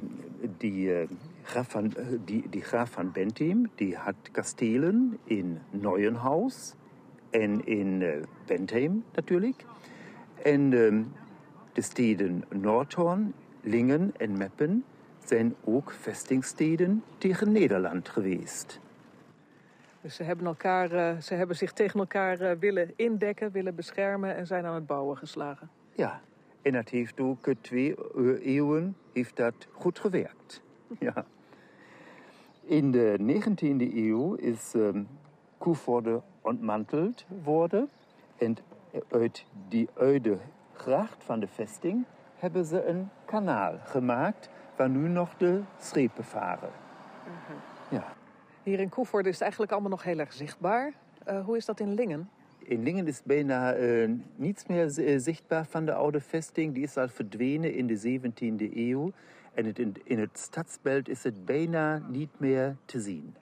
die, graaf van, die, die graaf van Bentheim die had kastelen in Neuenhaus en in Bentheim natuurlijk. En ehm, de steden Noordhorn, Lingen en Meppen zijn ook vestingsteden tegen Nederland geweest. Dus ze hebben, elkaar, eh, ze hebben zich tegen elkaar eh, willen indekken, willen beschermen en zijn aan het bouwen geslagen. Ja, en dat heeft ook eh, twee eeuwen heeft dat goed gewerkt. [LAUGHS] Ja. In de 19e eeuw is Koevoorde ontmanteld worden. En uit die oude gracht van de vesting hebben ze een kanaal gemaakt waar nu nog de schepen varen. Ja. Hier in Koevoorde is het eigenlijk allemaal nog heel erg zichtbaar. Eh, hoe is dat in Lingen? In Lingen is bijna eh, niets meer eh, zichtbaar van de oude vesting. Die is al verdwenen in de 17e eeuw. En het, in, in het stadsbeeld is het bijna niet meer te zien.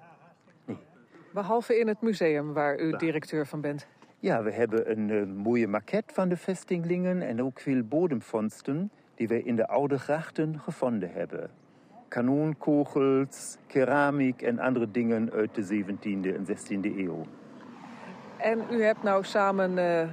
Behalve in het museum waar u directeur van bent. Ja, we hebben een eh, mooie maquette van de vesting Lingen en ook veel bodemvondsten die we in de oude grachten gevonden hebben. Kanonkogels, keramiek en andere dingen uit de 17e en 16e eeuw. En u hebt nou samen eh,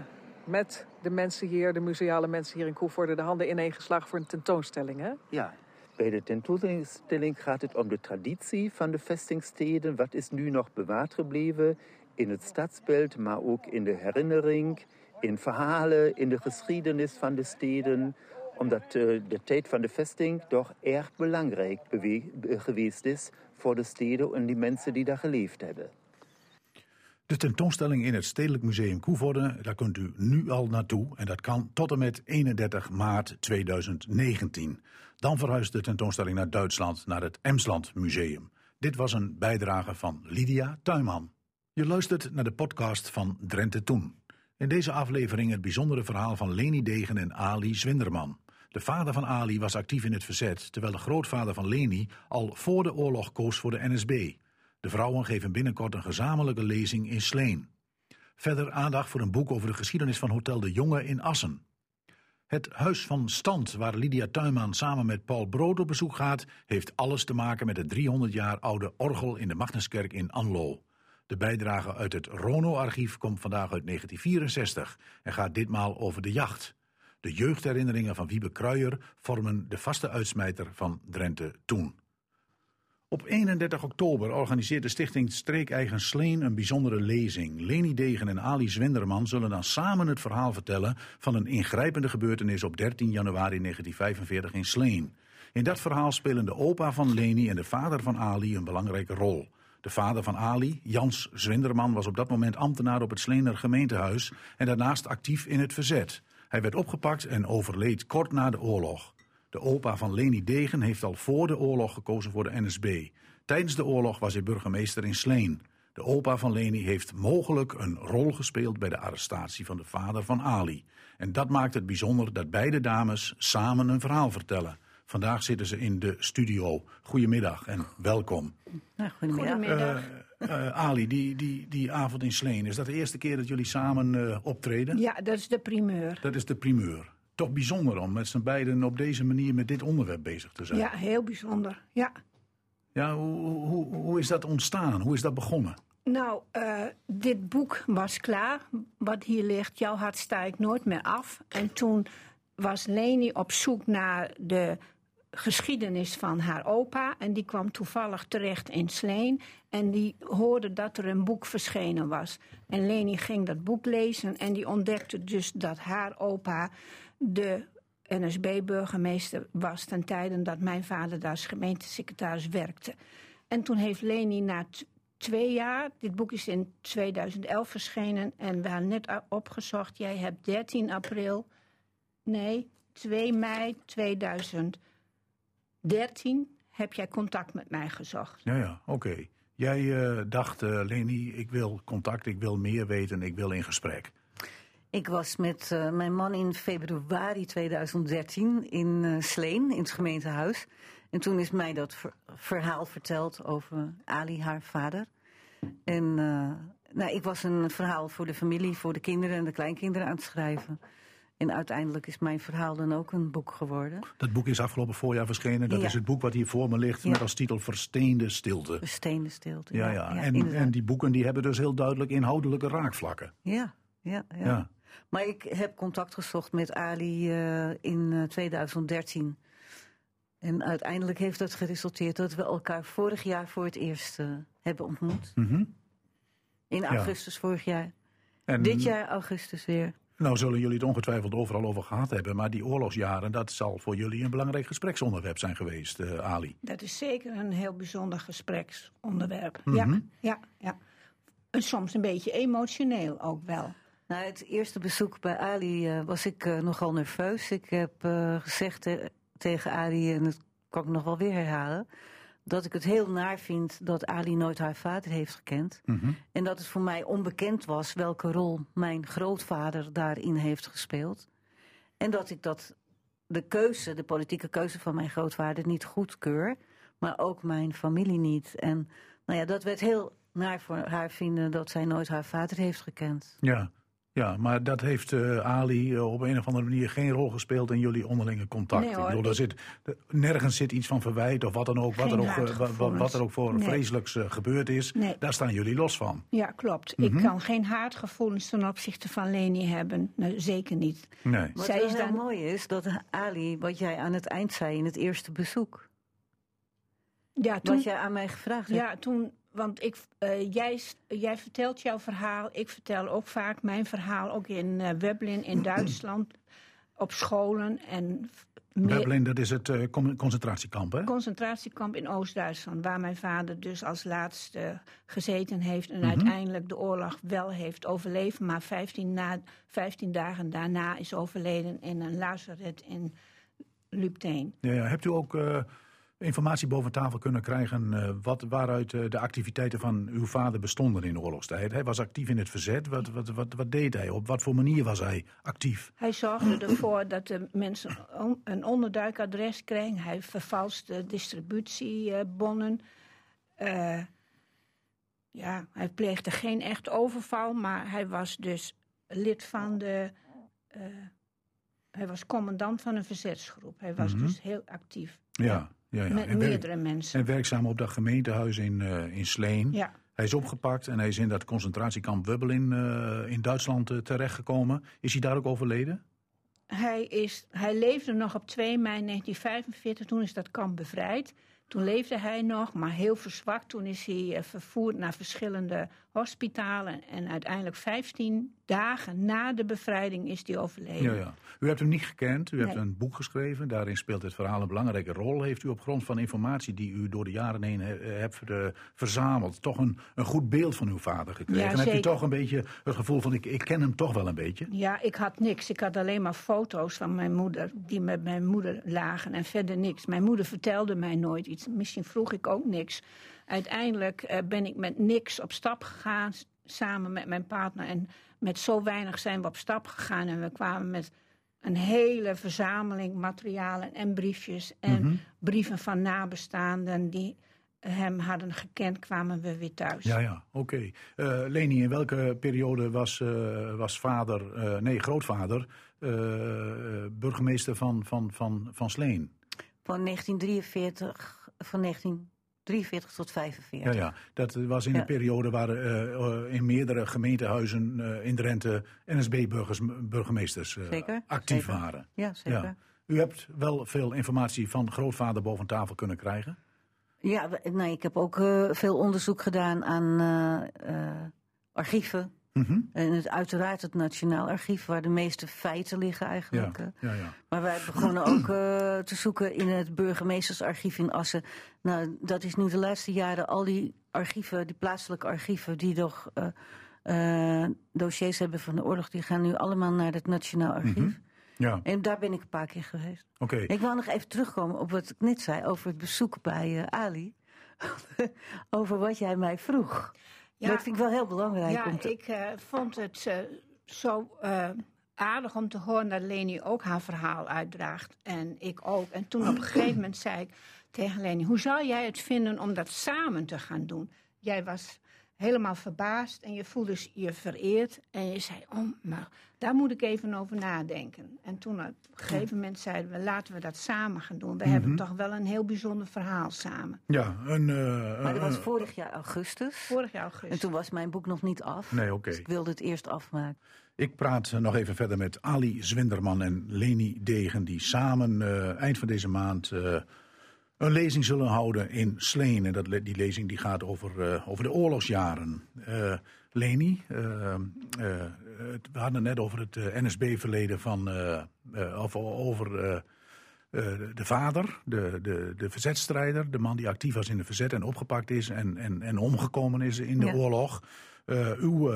met de mensen hier, de museale mensen hier in Koevoorde, de handen ineengeslagen voor een tentoonstelling, hè? Ja, bij de tentoonstelling gaat het om de traditie van de vestingsteden. Wat is nu nog bewaard gebleven in het stadsbeeld, maar ook in de herinnering, in verhalen, in de geschiedenis van de steden. Omdat eh, de tijd van de vesting toch erg belangrijk geweest is voor de steden en die mensen die daar geleefd hebben. De tentoonstelling in het Stedelijk Museum Koevoorde, daar kunt u nu al naartoe. En dat kan tot en met 31 maart 2019. Dan verhuist de tentoonstelling naar Duitsland, naar het Emsland Museum. Dit was een bijdrage van Lydia Tuinman. Je luistert naar de podcast van Drenthe Toen. In deze aflevering het bijzondere verhaal van Leni Degen en Ali Zwinderman. De vader van Ali was actief in het verzet, terwijl de grootvader van Leni al voor de oorlog koos voor de NSB. De vrouwen geven binnenkort een gezamenlijke lezing in Sleen. Verder aandacht voor een boek over de geschiedenis van Hotel de Jonge in Assen. Het Huis van Stand, waar Lydia Tuinman samen met Paul Brood op bezoek gaat, heeft alles te maken met het 300 jaar oude orgel in de Magnuskerk in Anlo. De bijdrage uit het Rono-archief komt vandaag uit 1964 en gaat ditmaal over de jacht. De jeugdherinneringen van Wiebe Kruijer vormen de vaste uitsmijter van Drenthe toen. Op 31 oktober organiseert de stichting Streekeigen Sleen een bijzondere lezing. Leni Degen en Ali Zwenderman zullen dan samen het verhaal vertellen van een ingrijpende gebeurtenis op 13 januari 1945 in Sleen. In dat verhaal spelen de opa van Leni en de vader van Ali een belangrijke rol. De vader van Ali, Jans Zwenderman, was op dat moment ambtenaar op het Sleener gemeentehuis en daarnaast actief in het verzet. Hij werd opgepakt en overleed kort na de oorlog. De opa van Leni Degen heeft al voor de oorlog gekozen voor de NSB. Tijdens de oorlog was hij burgemeester in Sleen. De opa van Leni heeft mogelijk een rol gespeeld bij de arrestatie van de vader van Ali. En dat maakt het bijzonder dat beide dames samen een verhaal vertellen. Vandaag zitten ze in de studio. Goedemiddag en welkom. Nou, goedemiddag. Uh, Ali, die, die, die avond in Sleen, is dat de eerste keer dat jullie samen uh, optreden? Ja, dat is de primeur. Dat is de primeur. Toch bijzonder om met z'n beiden op deze manier met dit onderwerp bezig te zijn. Ja, heel bijzonder. Ja. Ja, hoe, hoe, hoe is dat ontstaan? Hoe is dat begonnen? Nou, uh, dit boek was klaar. Wat hier ligt, Jouw hart sta ik nooit meer af. En toen was Leni op zoek naar de geschiedenis van haar opa. En die kwam toevallig terecht in Sleen. En die hoorde dat er een boek verschenen was. En Leni ging dat boek lezen en die ontdekte dus dat haar opa de NSB-burgemeester was ten tijde dat mijn vader daar als gemeentesecretaris werkte. En toen heeft Leni na twee jaar, dit boek is in 2011 verschenen en we hebben net opgezocht, jij hebt 13 april, nee, 2 mei 2013 heb jij contact met mij gezocht. Ja, ja, oké. Okay. Jij uh, dacht, uh, Leni, ik wil contact, ik wil meer weten, ik wil in gesprek. Ik was met uh, mijn man in februari 2013 in uh, Sleen, in het gemeentehuis. En toen is mij dat ver verhaal verteld over Ali, haar vader. En uh, nou, ik was een verhaal voor de familie, voor de kinderen en de kleinkinderen aan het schrijven. En uiteindelijk is mijn verhaal dan ook een boek geworden. Dat boek is afgelopen voorjaar verschenen. Dat ja. is het boek wat hier voor me ligt ja. met als titel Versteende Stilte. Versteende Stilte, ja. ja, ja. En, en, die boeken die hebben dus heel duidelijk inhoudelijke raakvlakken. Ja, ja, ja. Maar ik heb contact gezocht met Ali uh, in uh, 2013. En uiteindelijk heeft dat geresulteerd dat we elkaar vorig jaar voor het eerst uh, hebben ontmoet. Mm -hmm. In augustus vorig jaar. En... Dit jaar augustus weer. Nou zullen jullie het ongetwijfeld overal over gehad hebben. Maar die oorlogsjaren, dat zal voor jullie een belangrijk gespreksonderwerp zijn geweest, uh, Ali. Dat is zeker een heel bijzonder gespreksonderwerp. Mm -hmm. Ja, ja, ja. En soms een beetje emotioneel ook wel. Nou, het eerste bezoek bij Ali uh, was ik uh, nogal nerveus. Ik heb uh, gezegd te, tegen Ali, en dat kan ik nog wel weer herhalen... dat ik het heel naar vind dat Ali nooit haar vader heeft gekend. Mm -hmm. En dat het voor mij onbekend was welke rol mijn grootvader daarin heeft gespeeld. En dat ik dat de keuze, de politieke keuze van mijn grootvader niet goedkeur... maar ook mijn familie niet. En nou ja, dat werd heel naar voor haar vinden dat zij nooit haar vader heeft gekend. Ja. Ja, maar dat heeft uh, Ali uh, op een of andere manier geen rol gespeeld in jullie onderlinge contact. Nee, hoor, ik bedoel, er zit, er, nergens zit iets van verwijt of wat dan ook, wat er ook, uh, wat, wat, er ook voor nee. vreselijks gebeurd is. Nee. Daar staan jullie los van. Ja, klopt. Mm -hmm. Ik kan geen haatgevoelens ten opzichte van Leni hebben. Nou, zeker niet. Nee. Wat Zij is dan... mooi is, dat Ali, wat jij aan het eind zei in het eerste bezoek. Ja, toen, wat jij aan mij gevraagd hebt. Ja, toen want ik, uh, jij, jij vertelt jouw verhaal, ik vertel ook vaak mijn verhaal, ook in uh, Weblin in [CLEARS THROAT] Duitsland, op scholen. En Weblin, dat is het uh, concentratiekamp, hè? Concentratiekamp in Oost-Duitsland, waar mijn vader dus als laatste gezeten heeft en mm -hmm. uiteindelijk de oorlog wel heeft overleefd, maar 15, na, 15 dagen daarna is overleden in een lazaret in Lupteen. Ja, ja. Hebt u ook informatie boven tafel kunnen krijgen uh, wat, waaruit uh, de activiteiten van uw vader bestonden in de oorlogstijd. Hij was actief in het verzet. Wat, wat, wat, wat deed hij? Op wat voor manier was hij actief? Hij zorgde ervoor dat de mensen een onderduikadres kregen. Hij vervalste distributiebonnen. Uh, ja, hij pleegde geen echt overval, maar hij was dus lid van de. eh, hij was commandant van een verzetsgroep. Hij was Mhm. dus heel actief. Ja, ja, ja. Met En, werk- meerdere mensen. en werkzaam op dat gemeentehuis in, eh, in Sleen. Ja, Hij is opgepakt en hij is in dat concentratiekamp Wubbel in, eh, in Duitsland eh, terechtgekomen. Is hij daar ook overleden? hij, is, hij leefde nog op 2 mei 1945. Toen is dat kamp bevrijd. Toen leefde hij nog, maar heel verzwakt. Toen is hij vervoerd naar verschillende hospitalen. En uiteindelijk 15 dagen na de bevrijding is hij overleden. Ja, ja. U hebt hem niet gekend. U hebt een boek geschreven. Daarin speelt het verhaal een belangrijke rol. Heeft u op grond van informatie die u door de jaren heen he- eh, hebt eh, verzameld... toch een, een goed beeld van uw vader gekregen? Ja, En hebt u toch een beetje het gevoel van... Ik, ik ken hem toch wel een beetje? Ja, ik had niks. Ik had alleen maar foto's van mijn moeder, die met mijn moeder lagen en verder niks. Mijn moeder vertelde mij nooit iets. Misschien vroeg ik ook niks. Uiteindelijk eh, ben ik met niks op stap gegaan, samen met mijn partner. En met zo weinig zijn we op stap gegaan. En we kwamen met een hele verzameling materialen en briefjes. En Mhm. brieven van nabestaanden die hem hadden gekend, kwamen we weer thuis. Ja, ja, oké. Eh, Leni, in welke periode was, eh, was vader, eh, nee, grootvader, eh, burgemeester van, van, van, van Sleen? Van 1943, van 1943 tot 45. Ja, ja, dat was in Ja. de periode waar eh, eh, in meerdere gemeentehuizen eh, in Drenthe NSB-burgemeesters actief zeker. waren. Ja, zeker. Ja. U hebt wel veel informatie van grootvader boven tafel kunnen krijgen. Ja, nee, ik heb ook veel onderzoek gedaan aan eh, Mhm. En het, uiteraard het Nationaal Archief, waar de meeste feiten liggen Ja, eigenlijk. eh. ja, ja. Maar wij begonnen ook eh, te zoeken in het burgemeestersarchief in Assen. Nou, dat is nu de laatste jaren al die archieven, die plaatselijke archieven, die nog eh, dossiers hebben van de oorlog, die gaan nu allemaal naar het Nationaal Archief. Mhm. Ja, En daar ben ik een paar keer geweest. oké. Ik wou nog even terugkomen op wat ik net zei over het bezoek bij Ali. [LAUGHS] over wat jij mij vroeg. Ja. Dat vind ik wel heel belangrijk. Ja, om te... ik eh, vond het eh, zo eh, aardig om te horen dat Leni ook haar verhaal uitdraagt. En ik ook. En toen op een gegeven moment zei ik tegen Leni... hoe zou jij het vinden om dat samen te gaan doen? Jij was helemaal verbaasd en je voelde je vereerd. En je zei, oh, maar daar moet ik even over nadenken. En toen op een gegeven moment zeiden we... laten we dat samen gaan doen. We hebben toch wel een heel bijzonder verhaal samen. Ja, een... eh, maar dat was een- vorig jaar augustus. Vorig jaar augustus. En toen was mijn boek nog niet af. Nee, oké. Dus ik wilde het eerst afmaken. Ik praat nog even verder met Ali Zwinderman en Leni Degen, die samen eh, eind van deze maand eh, een lezing zullen houden in Sleen. En dat, die lezing die gaat over, eh, over de oorlogsjaren. Eh, Leni, eh, het- we hadden het net over het NSB-verleden van, of over de vader, de, de, de verzetstrijder, de man die actief was in de verzet en opgepakt is en, en, en omgekomen is in de Ja. oorlog. Uw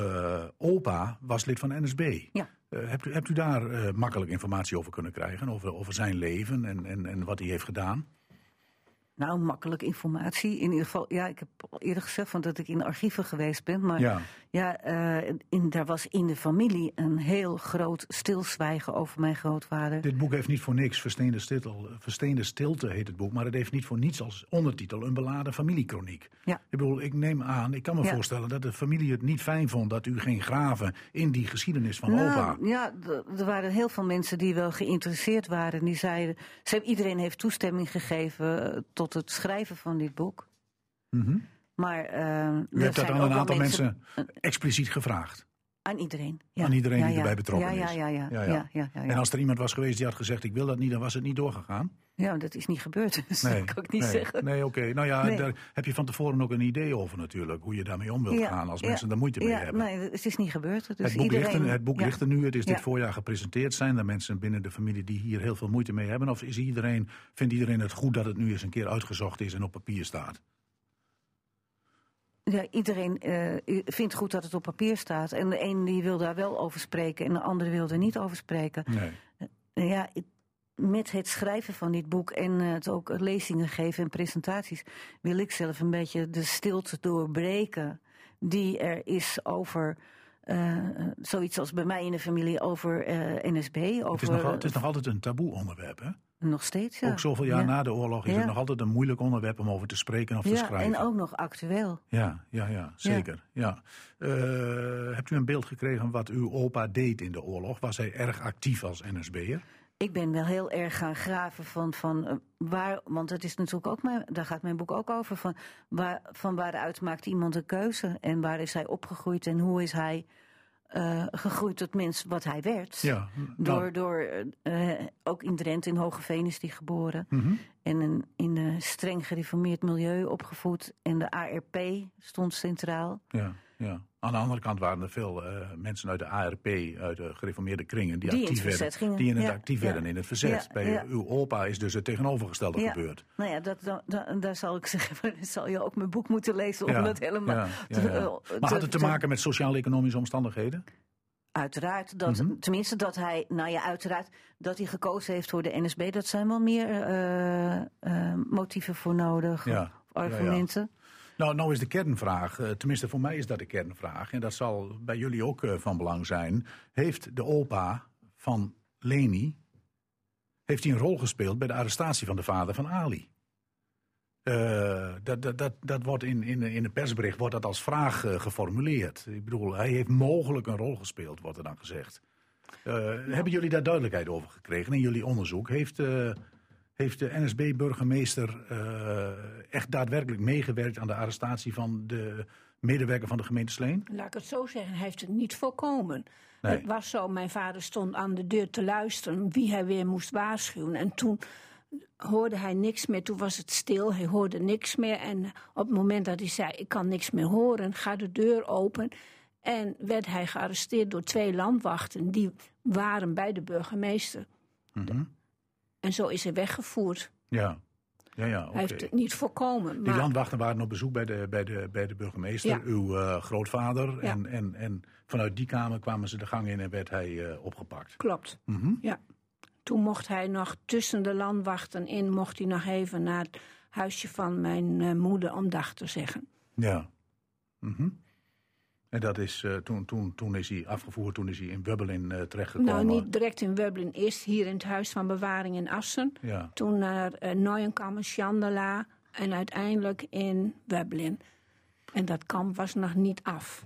opa was lid van NSB. Ja. Hebt, u, hebt u daar makkelijk informatie over kunnen krijgen? Over, over zijn leven en, en, en wat hij heeft gedaan? Nou, makkelijk informatie. In ieder geval, ja, ik heb al eerder gezegd van dat ik in archieven geweest ben. Maar ja, Ja, eh, in, daar was in de familie een heel groot stilzwijgen over mijn grootvader. dit boek heeft niet voor niks Versteende Stilte, Versteende Stilte heet het boek. Maar het heeft niet voor niets als ondertitel een beladen familiekroniek. Ja. Ik bedoel, ik neem aan, ik kan me Ja. voorstellen dat de familie het niet fijn vond dat u ging graven in die geschiedenis van opa. Nou, ja, d- er waren heel veel mensen die wel geïnteresseerd waren. Die zeiden, ze, iedereen heeft toestemming gegeven eh, tot het schrijven van dit boek. Mhm. Maar eh, U hebt dat aan een aantal mensen, expliciet gevraagd. Aan iedereen. Ja. Aan iedereen Ja, die ja. erbij betrokken is. Ja, ja, ja. Ja. En als er iemand was geweest die had gezegd: Ik wil dat niet, dan was het niet doorgegaan. Ja, dat is niet gebeurd. [LAUGHS] Dus dat kan ik niet nee, zeggen. Nee, oké. Nou ja, Nee. daar heb je van tevoren ook een idee over natuurlijk. Hoe je daarmee om wilt gaan als mensen er moeite mee ja, hebben. Nee, het is niet gebeurd. Dus het boek, iedereen, ligt, er, het boek ligt er nu. Het is dit Ja. voorjaar gepresenteerd. Zijn er mensen binnen de familie die hier heel veel moeite mee hebben? Of is iedereen, vindt iedereen het goed dat het nu eens een keer uitgezocht is en op papier staat? Ja, iedereen eh, vindt goed dat het op papier staat. En de een die wil daar wel over spreken en de andere wil er niet over spreken. Nee. Nou ja, met het schrijven van dit boek en eh, het ook lezingen geven en presentaties... wil ik zelf een beetje de stilte doorbreken die er is over... eh, zoiets als bij mij in de familie over eh, NSB. Over, Het, is nog, het is nog altijd een taboe onderwerp, hè? Nog steeds, ja. Ook zoveel jaar Ja. na de oorlog is het nog altijd een moeilijk onderwerp om over te spreken of te schrijven. en ook nog actueel. Ja, ja, ja, zeker. Ja. Eh, hebt u een beeld gekregen wat uw opa deed in de oorlog? Was hij erg actief als NSB'er? Ik ben wel heel erg gaan graven van, van eh, waar, want het is natuurlijk ook mijn, daar gaat mijn boek ook over, van, waar, van waaruit maakt iemand een keuze en waar is hij opgegroeid en hoe is hij eh, gegroeid tot mens wat hij werd. Ja, Door, nou, door eh, eh, ook in Drenthe, in Hogeveen is hij geboren. mhm. En een, in een streng gereformeerd milieu opgevoed. En de ARP stond centraal. ja, ja. Aan de andere kant waren er veel eh, mensen uit de ARP, uit de gereformeerde kringen, die, actief, werden, gingen. die in het Ja, actief ja. werden in het verzet. Ja, Bij uw opa is dus het tegenovergestelde gebeurd. Nou ja, dat, dat, dat- daar zal ik zeggen, [LAUGHS] zal je ook mijn boek moeten lezen om dat helemaal te- ja. eh, Maar had het te te- maken met sociaal-economische omstandigheden? Uiteraard, dat, Mhm. tenminste dat hij, nou ja, uiteraard dat hij gekozen heeft voor de NSB, dat zijn wel meer eh, motieven voor nodig, argumenten. Nou, nou is de kernvraag, eh, tenminste voor mij is dat de kernvraag, en dat zal bij jullie ook eh, van belang zijn. Heeft de opa van Leni, heeft hij een rol gespeeld bij de arrestatie van de vader van Ali? Eh, dat, dat, dat, dat wordt in, in, in een persbericht wordt dat als vraag geformuleerd. Ik bedoel, hij heeft mogelijk een rol gespeeld, wordt er dan gezegd. Hebben jullie daar duidelijkheid over gekregen in jullie onderzoek? Heeft, heeft de NSB-burgemeester eh, echt daadwerkelijk meegewerkt aan de arrestatie van de medewerker van de gemeente Sleen? Laat ik het zo zeggen, hij heeft het niet voorkomen. Nee. Het was zo, mijn vader stond aan de deur te luisteren wie hij weer moest waarschuwen. En toen hoorde hij niks meer, toen was het stil, hij hoorde niks meer. En op het moment dat hij zei, ik kan niks meer horen, gaat de deur open. En werd hij gearresteerd door twee landwachten, die waren bij de burgemeester. Mhm. En zo is hij weggevoerd. Ja, ja, ja. Hij heeft het niet voorkomen. Die maar- landwachten waren op bezoek bij de, bij de, bij de burgemeester, Ja. uw eh, grootvader. Ja. En, en, en vanuit die kamer kwamen ze de gang in en werd hij eh, opgepakt. Klopt. Mhm. Ja. Toen mocht hij nog tussen de landwachten in, mocht hij nog even naar het huisje van mijn eh, moeder om dag te zeggen. Ja. Mhm. En dat is, eh, toen, toen, toen is hij afgevoerd, toen is hij in Wubbelin eh terechtgekomen. Nou, niet direct in Weblin, eerst hier in het huis van bewaring in Assen. Ja, Toen naar uh, Neuenkammer, Chandela en uiteindelijk in Weblin. En dat kamp was nog niet af.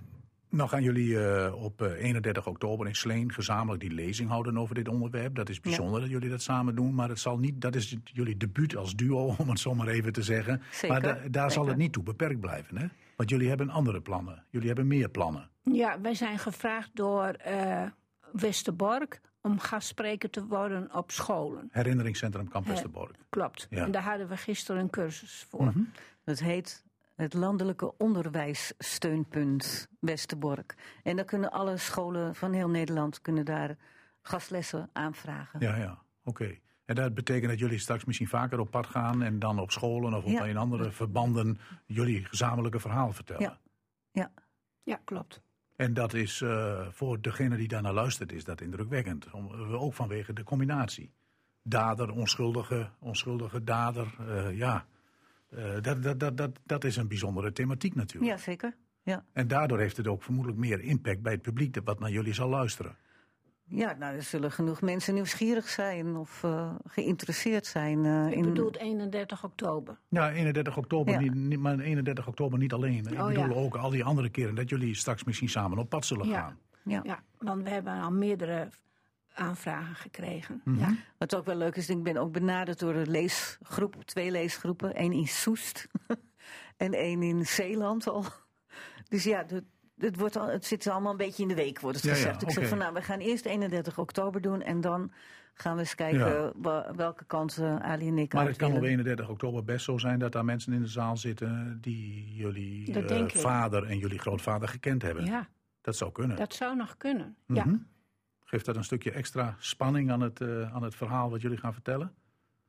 Nou gaan jullie eh, op eh, 31 oktober in Sleen gezamenlijk die lezing houden over dit onderwerp. Dat is bijzonder dat jullie dat samen doen, maar het zal niet, dat is jullie debuut als duo, [LAUGHS] om het zo maar even te zeggen. Zeker, maar da- daar zal het niet toe beperkt blijven, hè? Want jullie hebben andere plannen. Jullie hebben meer plannen. Ja, wij zijn gevraagd door eh, Westerbork om gastspreker te worden op scholen. Herinneringscentrum Kamp Westerbork. Klopt. Ja. En daar hadden we gisteren een cursus voor. Mhm. Dat heet het Landelijke Onderwijssteunpunt Westerbork. En dan kunnen alle scholen van heel Nederland kunnen daar gastlessen aanvragen. Ja, ja, oké. En dat betekent dat jullie straks misschien vaker op pad gaan en dan op scholen of op Ja. in andere verbanden jullie gezamenlijke verhaal vertellen. Ja. Ja. Ja, klopt. En dat is eh, voor degene die daarnaar luistert, is dat indrukwekkend. Om, eh, ook vanwege de combinatie. Dader, onschuldige, onschuldige dader. eh, ja, Eh, dat, dat, dat, dat, dat is een bijzondere thematiek natuurlijk. Ja, zeker. Ja. En daardoor heeft het ook vermoedelijk meer impact bij het publiek dat wat naar jullie zal luisteren. Ja, nou, er zullen genoeg mensen nieuwsgierig zijn of eh, geïnteresseerd zijn. eh, Ik in... bedoel 31 oktober. Ja, 31 oktober, Ja. niet, niet, maar 31 oktober niet alleen. Ik Oh, bedoel ja. ook al die andere keren dat jullie straks misschien samen op pad zullen Ja. gaan. ja. Ja, want we hebben al meerdere aanvragen gekregen. Mhm. Ja. Wat ook wel leuk is, ik ben ook benaderd door een leesgroep, twee leesgroepen. één in Soest [LAUGHS] en één in Zeeland al. Dus ja, het, het, wordt al, het zit allemaal een beetje in de week, wordt het Ja, ja, gezegd. Ik zeg van nou, we gaan eerst 31 oktober doen en dan gaan we eens kijken Ja. welke kant eh, Ali en ik Maar het kan op willen. 31 oktober best zo zijn dat daar mensen in de zaal zitten die jullie eh, vader en jullie grootvader gekend hebben. ja, Dat zou kunnen. dat zou nog kunnen. Mhm. Ja, Geeft dat een stukje extra spanning aan het, eh, aan het verhaal wat jullie gaan vertellen?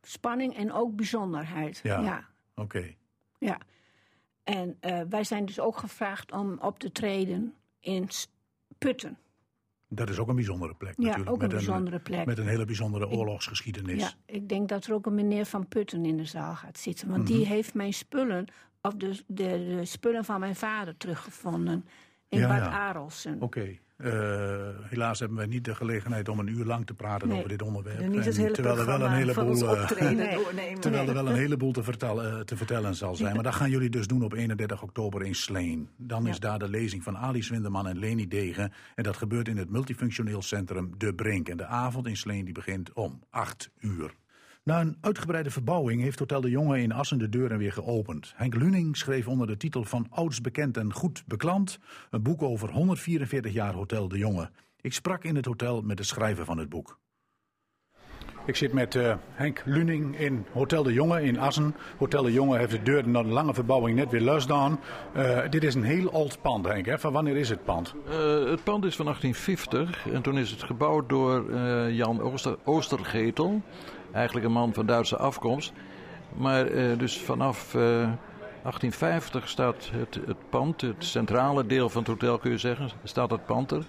spanning en ook bijzonderheid. Ja. ja. Oké. Ja. En eh, wij zijn dus ook gevraagd om op te treden in Putten. Dat is ook een bijzondere plek Ja, natuurlijk. ook een met bijzondere plek. Met een hele bijzondere oorlogsgeschiedenis. Ja, ik denk dat er ook een meneer van Putten in de zaal gaat zitten. Want Mhm. die heeft mijn spullen, of de, de, de spullen van mijn vader teruggevonden in Ja, Bad ja. Arelsen. Oké. Eh, helaas hebben wij niet de gelegenheid om een uur lang te praten Nee. over dit onderwerp. En En hele terwijl er wel een heleboel, eh, optreden [LAUGHS] Nee. doornemen. Terwijl er wel een heleboel te vertellen, eh, te vertellen zal zijn. Maar dat gaan jullie dus doen op 31 oktober in Sleen. Dan is daar de lezing van Ali Swinderman en Leni Degen. En dat gebeurt in het multifunctioneel centrum De Brink. En de avond in Sleen die begint om 8 uur. Na een uitgebreide verbouwing heeft Hotel de Jonge in Assen de deuren weer geopend. Henk Luning schreef onder de titel van Ouds bekend en goed beklant... een boek over 144 jaar Hotel de Jonge. Ik sprak in het hotel met de schrijver van het boek. Ik zit met eh, Henk Luning in Hotel de Jonge in Assen. Hotel de Jonge heeft de deuren na een lange verbouwing net weer losdaan. Eh dit is een heel oud pand, Henk. Hè? Van wanneer is het pand? Eh, het pand is van 1850 en toen is het gebouwd door Jan Ooster, Oostergetel. Eigenlijk een man van Duitse afkomst. Maar eh, dus vanaf eh, 1850 staat het, het pand, het centrale deel van het hotel kun je zeggen, staat het pand er.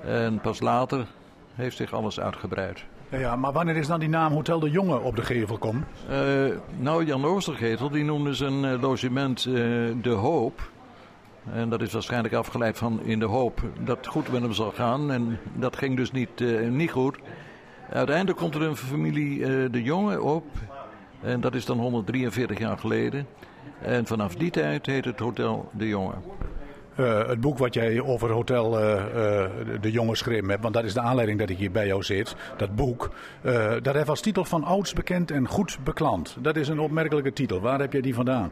En pas later heeft zich alles uitgebreid. Ja, ja, maar wanneer is dan die naam Hotel de Jonge op de gevel gekomen? Eh, nou, Jan Oostergetel die noemde zijn eh, logement eh, De Hoop. En dat is waarschijnlijk afgeleid van in de hoop dat het goed met hem zal gaan. En dat ging dus niet, eh, niet goed. Uiteindelijk komt er een familie eh, De Jonge op. En dat is dan 143 jaar geleden. En vanaf die tijd heet het Hotel De Jonge. Eh, het boek wat jij over Hotel eh, de- Jonge schreef hebt, want dat is de aanleiding dat ik hier bij jou zit. Dat boek, dat heeft als titel van ouds bekend en goed beklant. Dat is een opmerkelijke titel. Waar heb jij die vandaan?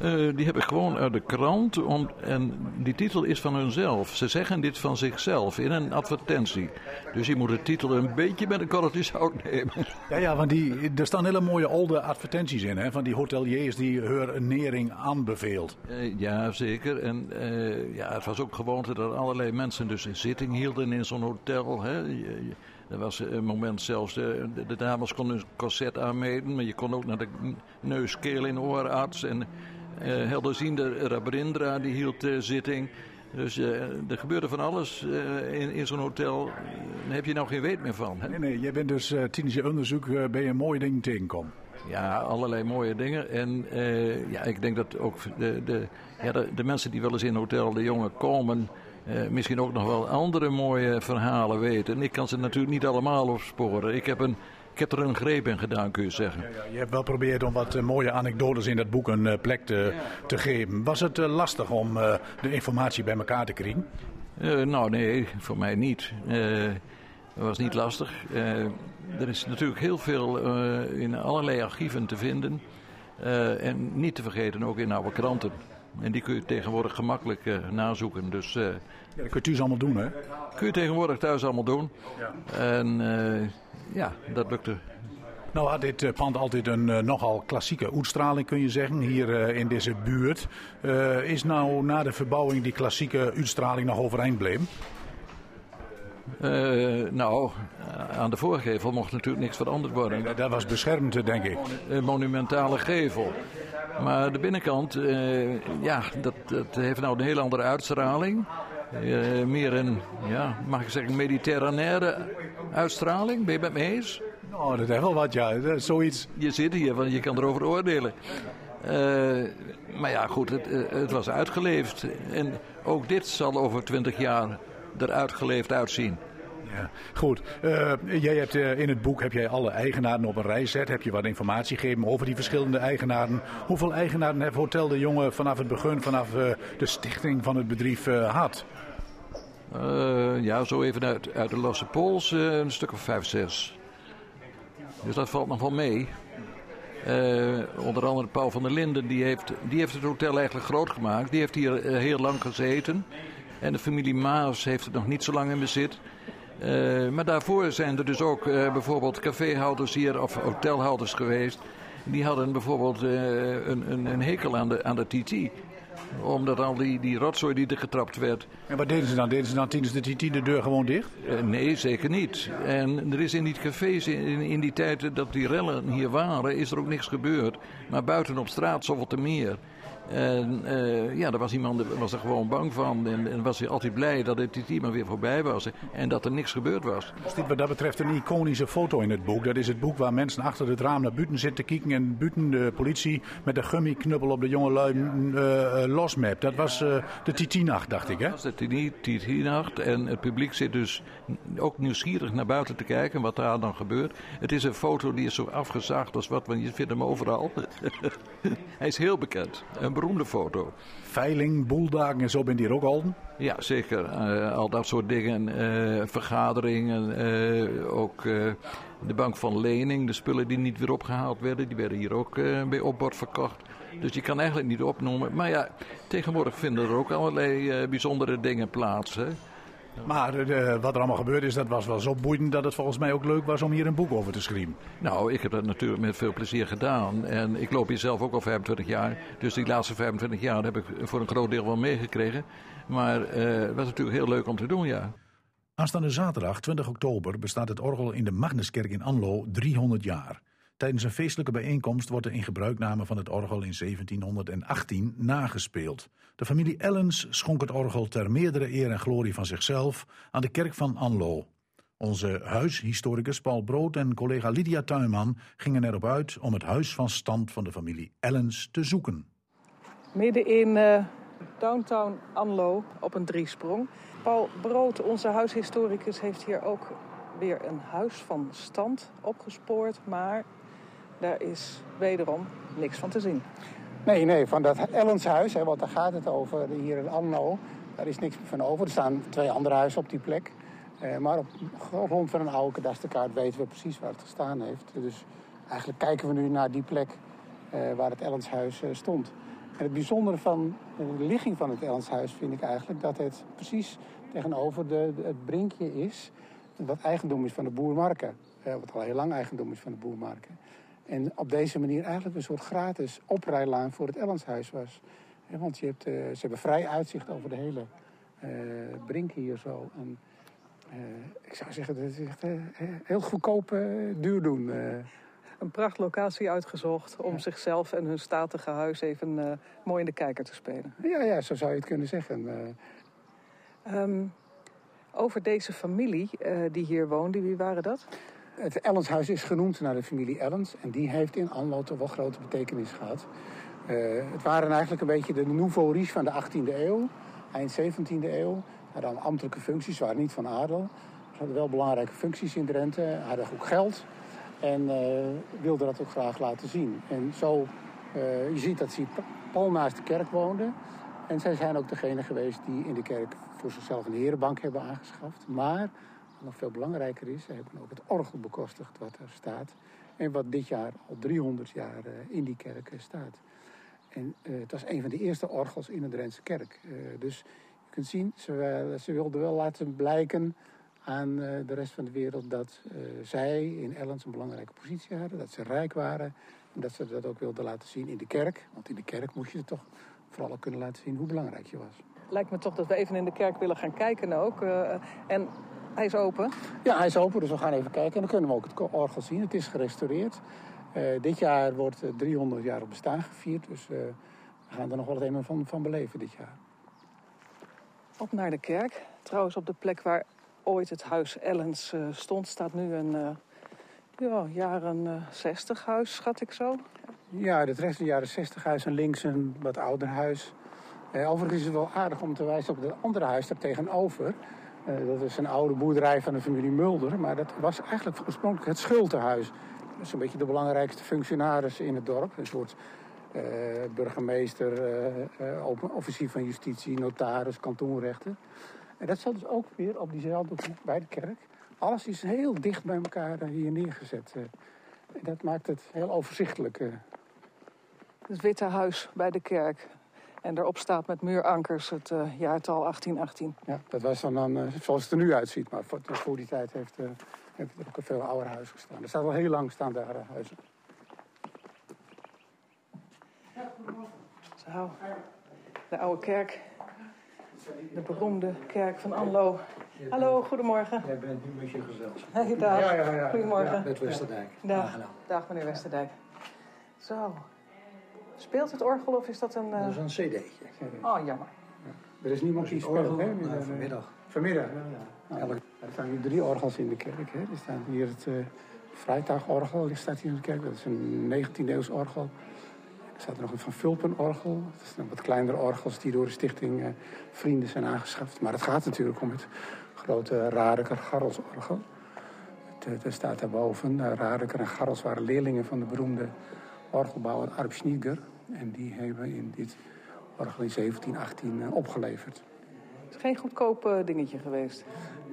Eh, die heb ik gewoon uit de krant. Om, en die titel is van hunzelf. Ze zeggen dit van zichzelf in een advertentie. Dus je moet de titel een beetje met een korreltje zout nemen. Ja, ja, want die, er staan hele mooie oude advertenties in, hè, van die hoteliers die hun nering aanbeveelt. Eh, ja, zeker. En eh, ja, het was ook gewoonte dat allerlei mensen dus een zitting hielden in zo'n hotel. Hè. Je- je- er was een moment zelfs, de, de, de dames konden een corset aanmeten, maar je kon ook naar de neus, keel en oorarts. En helderziende Rabindra die hield eh, zitting. Dus eh, er gebeurde van alles eh, in, in zo'n hotel. Daar heb je nou geen weet meer van. Hè? Nee, nee, jij bent dus eh, tijdens je onderzoek eh, ben je een mooie ding tegengekomen. Ja, allerlei mooie dingen. En eh, ja, ik denk dat ook de, de, ja, de, de mensen die wel eens in Hotel de Jonge komen... eh, misschien ook nog wel andere mooie verhalen weten. En ik kan ze natuurlijk niet allemaal opsporen. Ik heb, een, ik heb er een greep in gedaan, kun je zeggen. Ja, je hebt wel geprobeerd om wat eh, mooie anekdotes in dat boek een eh, plek te, te geven. Was het eh, lastig om eh, de informatie bij elkaar te krijgen? Eh, nou, nee, voor mij niet. Eh, dat was niet lastig. Eh, er is natuurlijk heel veel eh, in allerlei archieven te vinden. Eh, en niet te vergeten ook in oude kranten. En die kun je tegenwoordig gemakkelijk eh, nazoeken. Dus eh, Ja, dat kun je thuis allemaal doen, hè? kun je tegenwoordig thuis allemaal doen. En eh, ja, dat lukte. Nou had dit eh, pand altijd een eh, nogal klassieke uitstraling, kun je zeggen, hier eh, in deze buurt. Is nou na de verbouwing die klassieke uitstraling nog overeind bleven? Eh, nou, aan de voorgevel mocht natuurlijk niks veranderd worden. Dat, dat was beschermd, denk ik. Een monumentale gevel. Maar de binnenkant, ja, dat, dat heeft nou een heel andere uitstraling. Eh, meer een, ja, mag ik zeggen, mediterranaire uitstraling. Ben je met me eens? Nou, dat heeft wel wat, ja. Dat is zoiets. Je zit hier, want je kan erover oordelen. Eh, maar ja, goed, het, eh, het was uitgeleefd. En ook dit zal over twintig jaar er uitgeleefd uitzien. Ja. Goed, jij hebt, in het boek heb jij alle eigenaren op een rij gezet. Heb je wat informatie gegeven over die verschillende eigenaren. Hoeveel eigenaren heeft Hotel de Jonge vanaf het begin, vanaf de stichting van het bedrijf had? Eh, ja, zo even uit, uit de losse pols eh, een stuk of vijf, zes. Dus dat valt nog wel mee. Eh, onder andere Paul van der Linden, die heeft, die heeft het hotel eigenlijk groot gemaakt. Die heeft hier heel lang gezeten. En de familie Maas heeft het nog niet zo lang in bezit. Maar daarvoor zijn er dus ook bijvoorbeeld caféhouders hier of hotelhouders geweest. Die hadden bijvoorbeeld een, een, een hekel aan de, aan de TT. Omdat al die, die rotzooi die er getrapt werd, En wat deden ze dan? Deden ze dan tijdens de deur gewoon dicht? eh, nee, zeker niet. En er is in die cafés in, in die tijd dat die rellen hier waren, is er ook niks gebeurd. Maar buiten op straat zoveel te meer. En eh, ja, daar was iemand was er gewoon bang van. En, en was hij altijd blij dat het maar weer voorbij was. En dat er niks gebeurd was. Is dit wat dat betreft een iconische foto in het boek? Dat is het boek waar mensen achter het raam naar buiten zitten kijken. En buiten de politie met de gummiknuppel op de jonge lui uh, losmap. Dat was uh, de Titinacht, dacht ik, hè? Dat was de Titinacht. En het publiek zit dus ook nieuwsgierig naar buiten te kijken wat daar dan gebeurt. Het is een foto die is zo afgezaagd als wat, want je vindt hem overal. [LAUGHS] Hij is heel bekend. Een beroemde foto. Veiling, boeldagen en zo bent hier ook al? Ja, zeker. Uh, al dat soort dingen. Uh, vergaderingen. Uh, ook de bank van lening. De spullen die niet weer opgehaald werden. Die werden hier ook bij opbord verkocht. Dus je kan eigenlijk niet opnoemen. Maar ja, tegenwoordig vinden er ook allerlei bijzondere dingen plaats. Hè? Maar uh, wat er allemaal gebeurd is, dat was wel zo boeiend dat het volgens mij ook leuk was om hier een boek over te schrijven. Nou, ik heb dat natuurlijk met veel plezier gedaan. En ik loop hier zelf ook al 25 jaar. Dus die laatste 25 jaar heb ik voor een groot deel wel meegekregen. Maar uh, het was natuurlijk heel leuk om te doen, ja. Aanstaande zaterdag, 20 oktober, bestaat het orgel in de Magnuskerk in Anlo 300 jaar. Tijdens een feestelijke bijeenkomst wordt de in gebruikname van het orgel in 1718 nagespeeld. De familie Ellens schonk het orgel ter meerdere eer en glorie van zichzelf aan de kerk van Anlo. Onze huishistoricus Paul Brood en collega Lydia Tuinman gingen erop uit om het huis van stand van de familie Ellens te zoeken. Midden in uh, downtown Anlo op een driesprong. Paul Brood, onze huishistoricus, heeft hier ook weer een huis van stand opgespoord, maar daar is wederom niks van te zien. Nee, nee, van dat Ellenshuis, hè, want daar gaat het over, hier in Anno, daar is niks van over. Er staan twee andere huizen op die plek. Eh, maar op grond van een oude kadasterkaart weten we precies waar het gestaan heeft. Dus eigenlijk kijken we nu naar die plek eh, waar het Ellenshuis eh, stond. En het bijzondere van de ligging van het Ellenshuis vind ik eigenlijk dat het precies tegenover de, het brinkje is. Wat eigendom is van de boer Marken. wat al heel lang eigendom is van de boer Marken. En op deze manier eigenlijk een soort gratis oprijlaan voor het Ellenshuis was. want je hebt, uh, ze hebben vrij uitzicht over de hele uh, brink hier zo. En, uh, ik zou zeggen, dat is echt heel goedkoop duur doen. Een prachtlocatie uitgezocht om ja. zichzelf en hun statige huis even mooi in de kijker te spelen. Ja, ja, zo zou je het kunnen zeggen. Um, over deze familie die hier woonde, wie waren dat? Het Ellenshuis is genoemd naar de familie Ellens. En die heeft in Anlo toch wel grote betekenis gehad. Uh, het waren eigenlijk een beetje de nouveau riche van de 18e eeuw. Eind 17e eeuw. Hadden ambtelijke functies, waren niet van adel. Ze hadden wel belangrijke functies in Drenthe. Hadden ook geld. En uh, wilden dat ook graag laten zien. En zo, uh, je ziet dat ze pal naast de kerk woonden. En zij zijn ook degene geweest die in de kerk voor zichzelf een herenbank hebben aangeschaft. Maar nog veel belangrijker is, hebben ook het orgel bekostigd wat er staat. En wat dit jaar al 300 jaar uh, in die kerk uh, staat. En uh, het was een van de eerste orgels in de Drentse kerk. dus je kunt zien, ze, ze wilden wel laten blijken aan de rest van de wereld dat zij in Ellens een belangrijke positie hadden. Dat ze rijk waren. En dat ze dat ook wilden laten zien in de kerk. Want in de kerk moest je toch vooral ook kunnen laten zien hoe belangrijk je was. Lijkt me toch dat we even in de kerk willen gaan kijken ook. en hij is open? Ja, hij is open, dus we gaan even kijken. En dan kunnen we ook het orgel zien. Het is gerestaureerd. Uh, dit jaar wordt 300 jaar op bestaan gevierd. Dus uh, we gaan er nog wel het een en van, van beleven dit jaar. Op naar de kerk. Trouwens, op de plek waar ooit het huis Ellens uh, stond, staat nu een ja, jaren 60 huis, schat ik zo. Ja, het rest een jaren 60 huis en links een wat ouder huis. overigens is het wel aardig om te wijzen op het andere huis daar tegenover. Uh, dat is een oude boerderij van de familie Mulder. Maar dat was eigenlijk oorspronkelijk het schultenhuis. Dat is een beetje de belangrijkste functionaris in het dorp. Een soort uh, burgemeester, uh, officier van justitie, notaris, kantoorrechter. En dat zat dus ook weer op diezelfde hoek bij de kerk. Alles is heel dicht bij elkaar hier neergezet. dat maakt het heel overzichtelijk. Het Witte Huis bij de kerk. En daarop staat met muurankers het uh, jaartal 1818. Ja, dat was dan, dan uh, zoals het er nu uitziet. Maar voor, voor die tijd heeft, uh, heeft er ook een veel ouder huis gestaan. Er staat al heel lang staan daar huizen. Zo, de oude kerk. De beroemde kerk van Anlo. Hallo, goedemorgen. Jij bent nu met je gezelschap. Hey, dag. Ja, ja, ja. Goedemorgen. Ja, met Westerdijk. Dag. dag, meneer Westerdijk. Zo, Speelt het orgel of is dat een... Dat is eh, een cd'tje. Oh, jammer. Er is niemand die speelt, hè? Nee, vanmiddag. Vanmiddag, ja. ja. Elk- Er staan hier drie orgels in de kerk. Hè. Er staat hier het eh Vrijtagorgel, die staat hier in de kerk. Dat is een 19e eeuws orgel. Er staat er nog een Van Vulpen orgel. Dat zijn wat kleinere orgels die door de stichting eh, Vrienden zijn aangeschaft. Maar het gaat natuurlijk om het grote Radeker Garrelsorgel. Het, eh, Er staat daarboven, uh, Radeker en Garrels waren leerlingen van de beroemde orgelbouwer Arp Schneider. En die hebben in dit orgel in 1718 eh, opgeleverd. Het is geen goedkoop eh, dingetje geweest.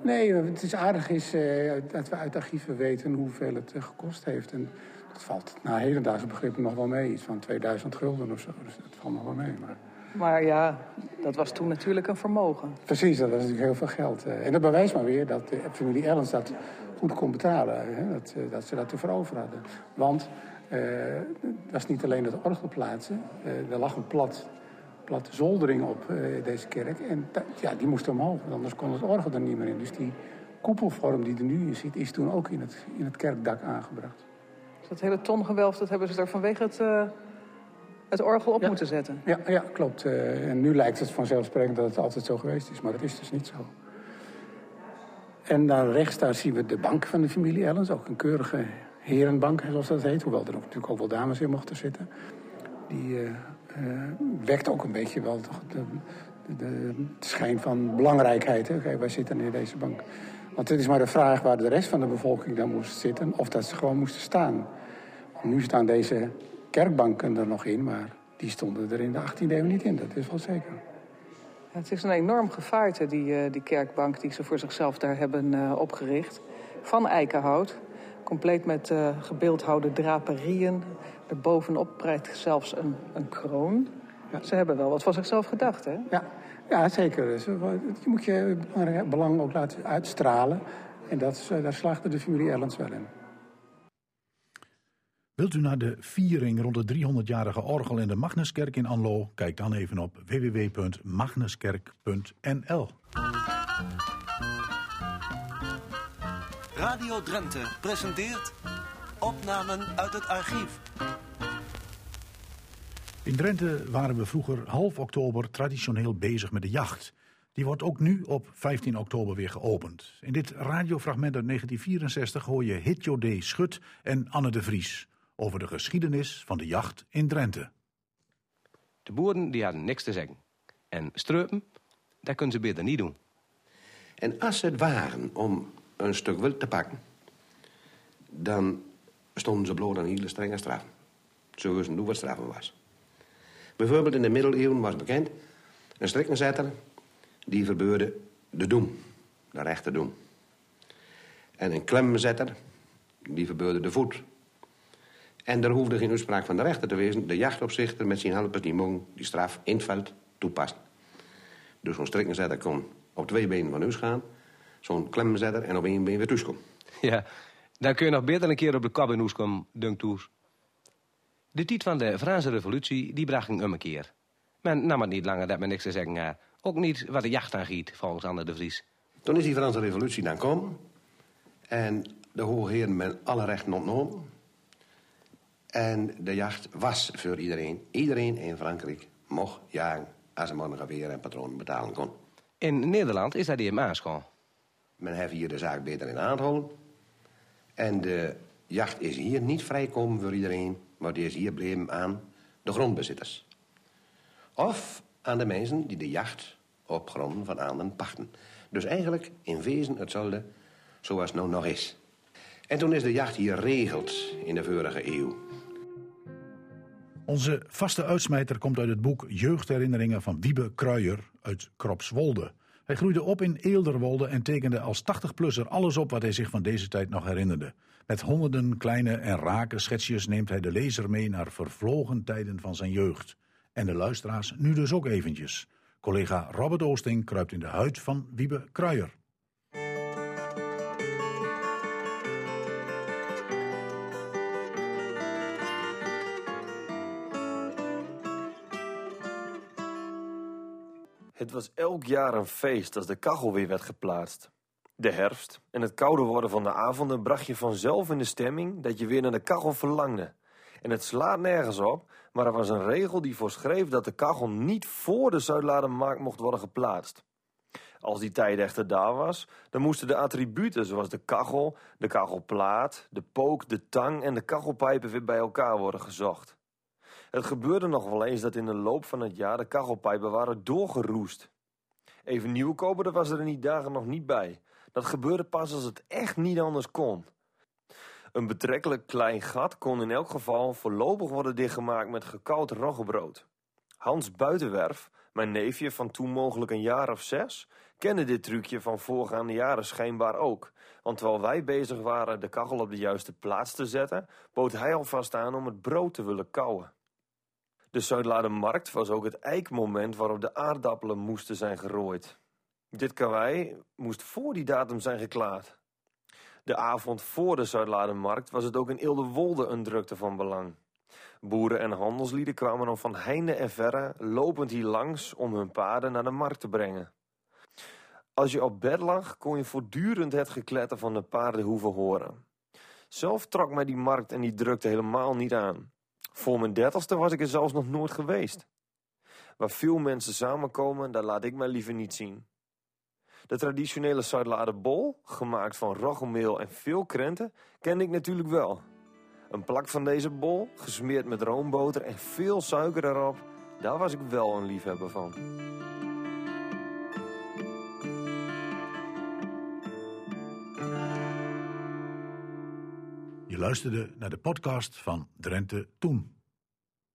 Nee, het is aardig is, eh, dat we uit archieven weten hoeveel het eh, gekost heeft. En dat valt naar hedendaagse begrippen nog wel mee. Iets van 2000 gulden of zo. Dus dat valt nog wel mee. Maar... Maar ja, dat was toen natuurlijk een vermogen. Precies, dat was natuurlijk heel veel geld. En dat bewijst maar weer dat de familie Ellens dat goed kon betalen. Hè? Dat, dat ze dat ervoor over hadden. Want dat is niet alleen het orgel plaatsen. Eh, er lag een plat, platte zoldering op eh, deze kerk. En ja, die moest omhoog, anders kon het orgel er niet meer in. Dus die koepelvorm die er nu in zit, is toen ook in het, in het kerkdak aangebracht. Dus dat hele tongewelf, dat hebben ze er vanwege het, eh, het orgel op moeten zetten. Ja, ja klopt. Eh, en nu lijkt het vanzelfsprekend dat het altijd zo geweest is, maar dat is dus niet zo. En daar rechts daar zien we de bank van de familie Ellens, ook een keurige herenbank, zoals dat heet. Hoewel er natuurlijk ook wel dames in mochten zitten. Die eh, wekt ook een beetje wel de, de, de schijn van belangrijkheid. Hè? Wij zitten in deze bank. Want het is maar de vraag waar de rest van de bevolking dan moest zitten, of dat ze gewoon moesten staan. Nu staan deze kerkbanken er nog in, maar die stonden er in de 18e eeuw niet in, dat is wel zeker. Het is een enorm gevaarte, die, eh, die kerkbank die ze voor zichzelf daar hebben opgericht. Van eikenhout, compleet met eh gebeeldhouwde draperieën. Erbovenop prijkt zelfs een, een kroon. Ze hebben wel wat van zichzelf gedacht, hè? Ja, ja zeker. Dus, eh, Je moet je belang ook laten uitstralen. En dat, eh, daar slaagde de familie Ellens wel in. Wilt u naar de viering rond de 300-jarige orgel in de Magnuskerk in Anlo? Kijk dan even op www.magnuskerk.nl. Radio Drenthe presenteert opnamen uit het archief. In Drenthe waren we vroeger half oktober traditioneel bezig met de jacht. Die wordt ook nu op 15 oktober weer geopend. In dit radiofragment uit 1964 hoor je Hitjo D. Schut en Anne de Vries over de geschiedenis van de jacht in Drenthe. De boeren die hadden niks te zeggen. En streupen, dat kunnen ze beter niet doen. En als ze het waren om een stuk wild te pakken, dan stonden ze bloot aan hele strenge straffen. Ze wisten hoe wat straffen was. Bijvoorbeeld in de middeleeuwen was bekend een strikkenzetter die verbeurde de doem, de rechte doem. En een klemzetter die verbeurde de voet. En er hoefde geen uitspraak van de rechter te wezen. De jachtopzichter met zijn helpers die mogen die straf in het veld toepassen. Dus zo'n strikkenzetter kon op twee benen van huis gaan. Zo'n klemzetter en op één been weer thuiskomen. Ja, dan kun je nog beter een keer op de huis komen, dunkt toes. De tijd van de Franse revolutie, die bracht een een keer. Men nam het niet langer dat men niks te zeggen had. Ook niet wat de jacht aangiet, volgens Anne de Vries. Toen is die Franse revolutie dan komen. En de hoge heren men alle rechten ontnomen. En de jacht was voor iedereen. Iedereen in Frankrijk mocht jagen als een geweer en patronen betalen kon. In Nederland is dat die hem aanschoon. Men heeft hier de zaak beter in aanhouden. En de jacht is hier niet vrijkomen voor iedereen, maar die is hier bleven aan de grondbezitters. Of aan de mensen die de jacht op gronden van anderen pachten. Dus eigenlijk in wezen hetzelfde zoals het nou nog is. En toen is de jacht hier regeld in de vorige eeuw. Onze vaste uitsmijter komt uit het boek Jeugdherinneringen van Wiebe Kruijer uit Kropswolde. Hij groeide op in Eelderwolde en tekende als 80-plusser alles op wat hij zich van deze tijd nog herinnerde. Met honderden kleine en rake schetsjes neemt hij de lezer mee naar vervlogen tijden van zijn jeugd. En de luisteraars nu dus ook eventjes. Collega Robert Oosting kruipt in de huid van Wiebe Kruijer. Het was elk jaar een feest als de kachel weer werd geplaatst. De herfst en het kouder worden van de avonden bracht je vanzelf in de stemming dat je weer naar de kachel verlangde. En het slaat nergens op, maar er was een regel die voorschreef dat de kachel niet voor de Zuidladermarkt mocht worden geplaatst. Als die tijd echter daar was, dan moesten de attributen zoals de kachel, de kachelplaat, de pook, de tang en de kachelpijpen weer bij elkaar worden gezocht. Het gebeurde nog wel eens dat in de loop van het jaar de kachelpijpen waren doorgeroest. Even nieuw kopen, daar was er in die dagen nog niet bij. Dat gebeurde pas als het echt niet anders kon. Een betrekkelijk klein gat kon in elk geval voorlopig worden dichtgemaakt met gekoud roggebrood. Hans Buitenwerf, mijn neefje van toen mogelijk een jaar of zes, kende dit trucje van voorgaande jaren schijnbaar ook. Want terwijl wij bezig waren de kachel op de juiste plaats te zetten, bood hij alvast aan om het brood te willen kauwen. De Zuidladermarkt was ook het eikmoment waarop de aardappelen moesten zijn gerooid. Dit karwei moest voor die datum zijn geklaard. De avond voor de Zuidladermarkt was het ook in Eelde-Wolde een drukte van belang. Boeren en handelslieden kwamen dan van heinde en verre lopend hier langs om hun paarden naar de markt te brengen. Als je op bed lag, kon je voortdurend het gekletter van de paardenhoeven horen. Zelf trok mij die markt en die drukte helemaal niet aan. Voor mijn dertigste was ik er zelfs nog nooit geweest. Waar veel mensen samenkomen, daar laat ik mij liever niet zien. De traditionele Zuidladerbol, gemaakt van roggemeel en veel krenten, kende ik natuurlijk wel. Een plak van deze bol, gesmeerd met roomboter en veel suiker erop, daar was ik wel een liefhebber van. Je luisterde naar de podcast van Drenthe Toen.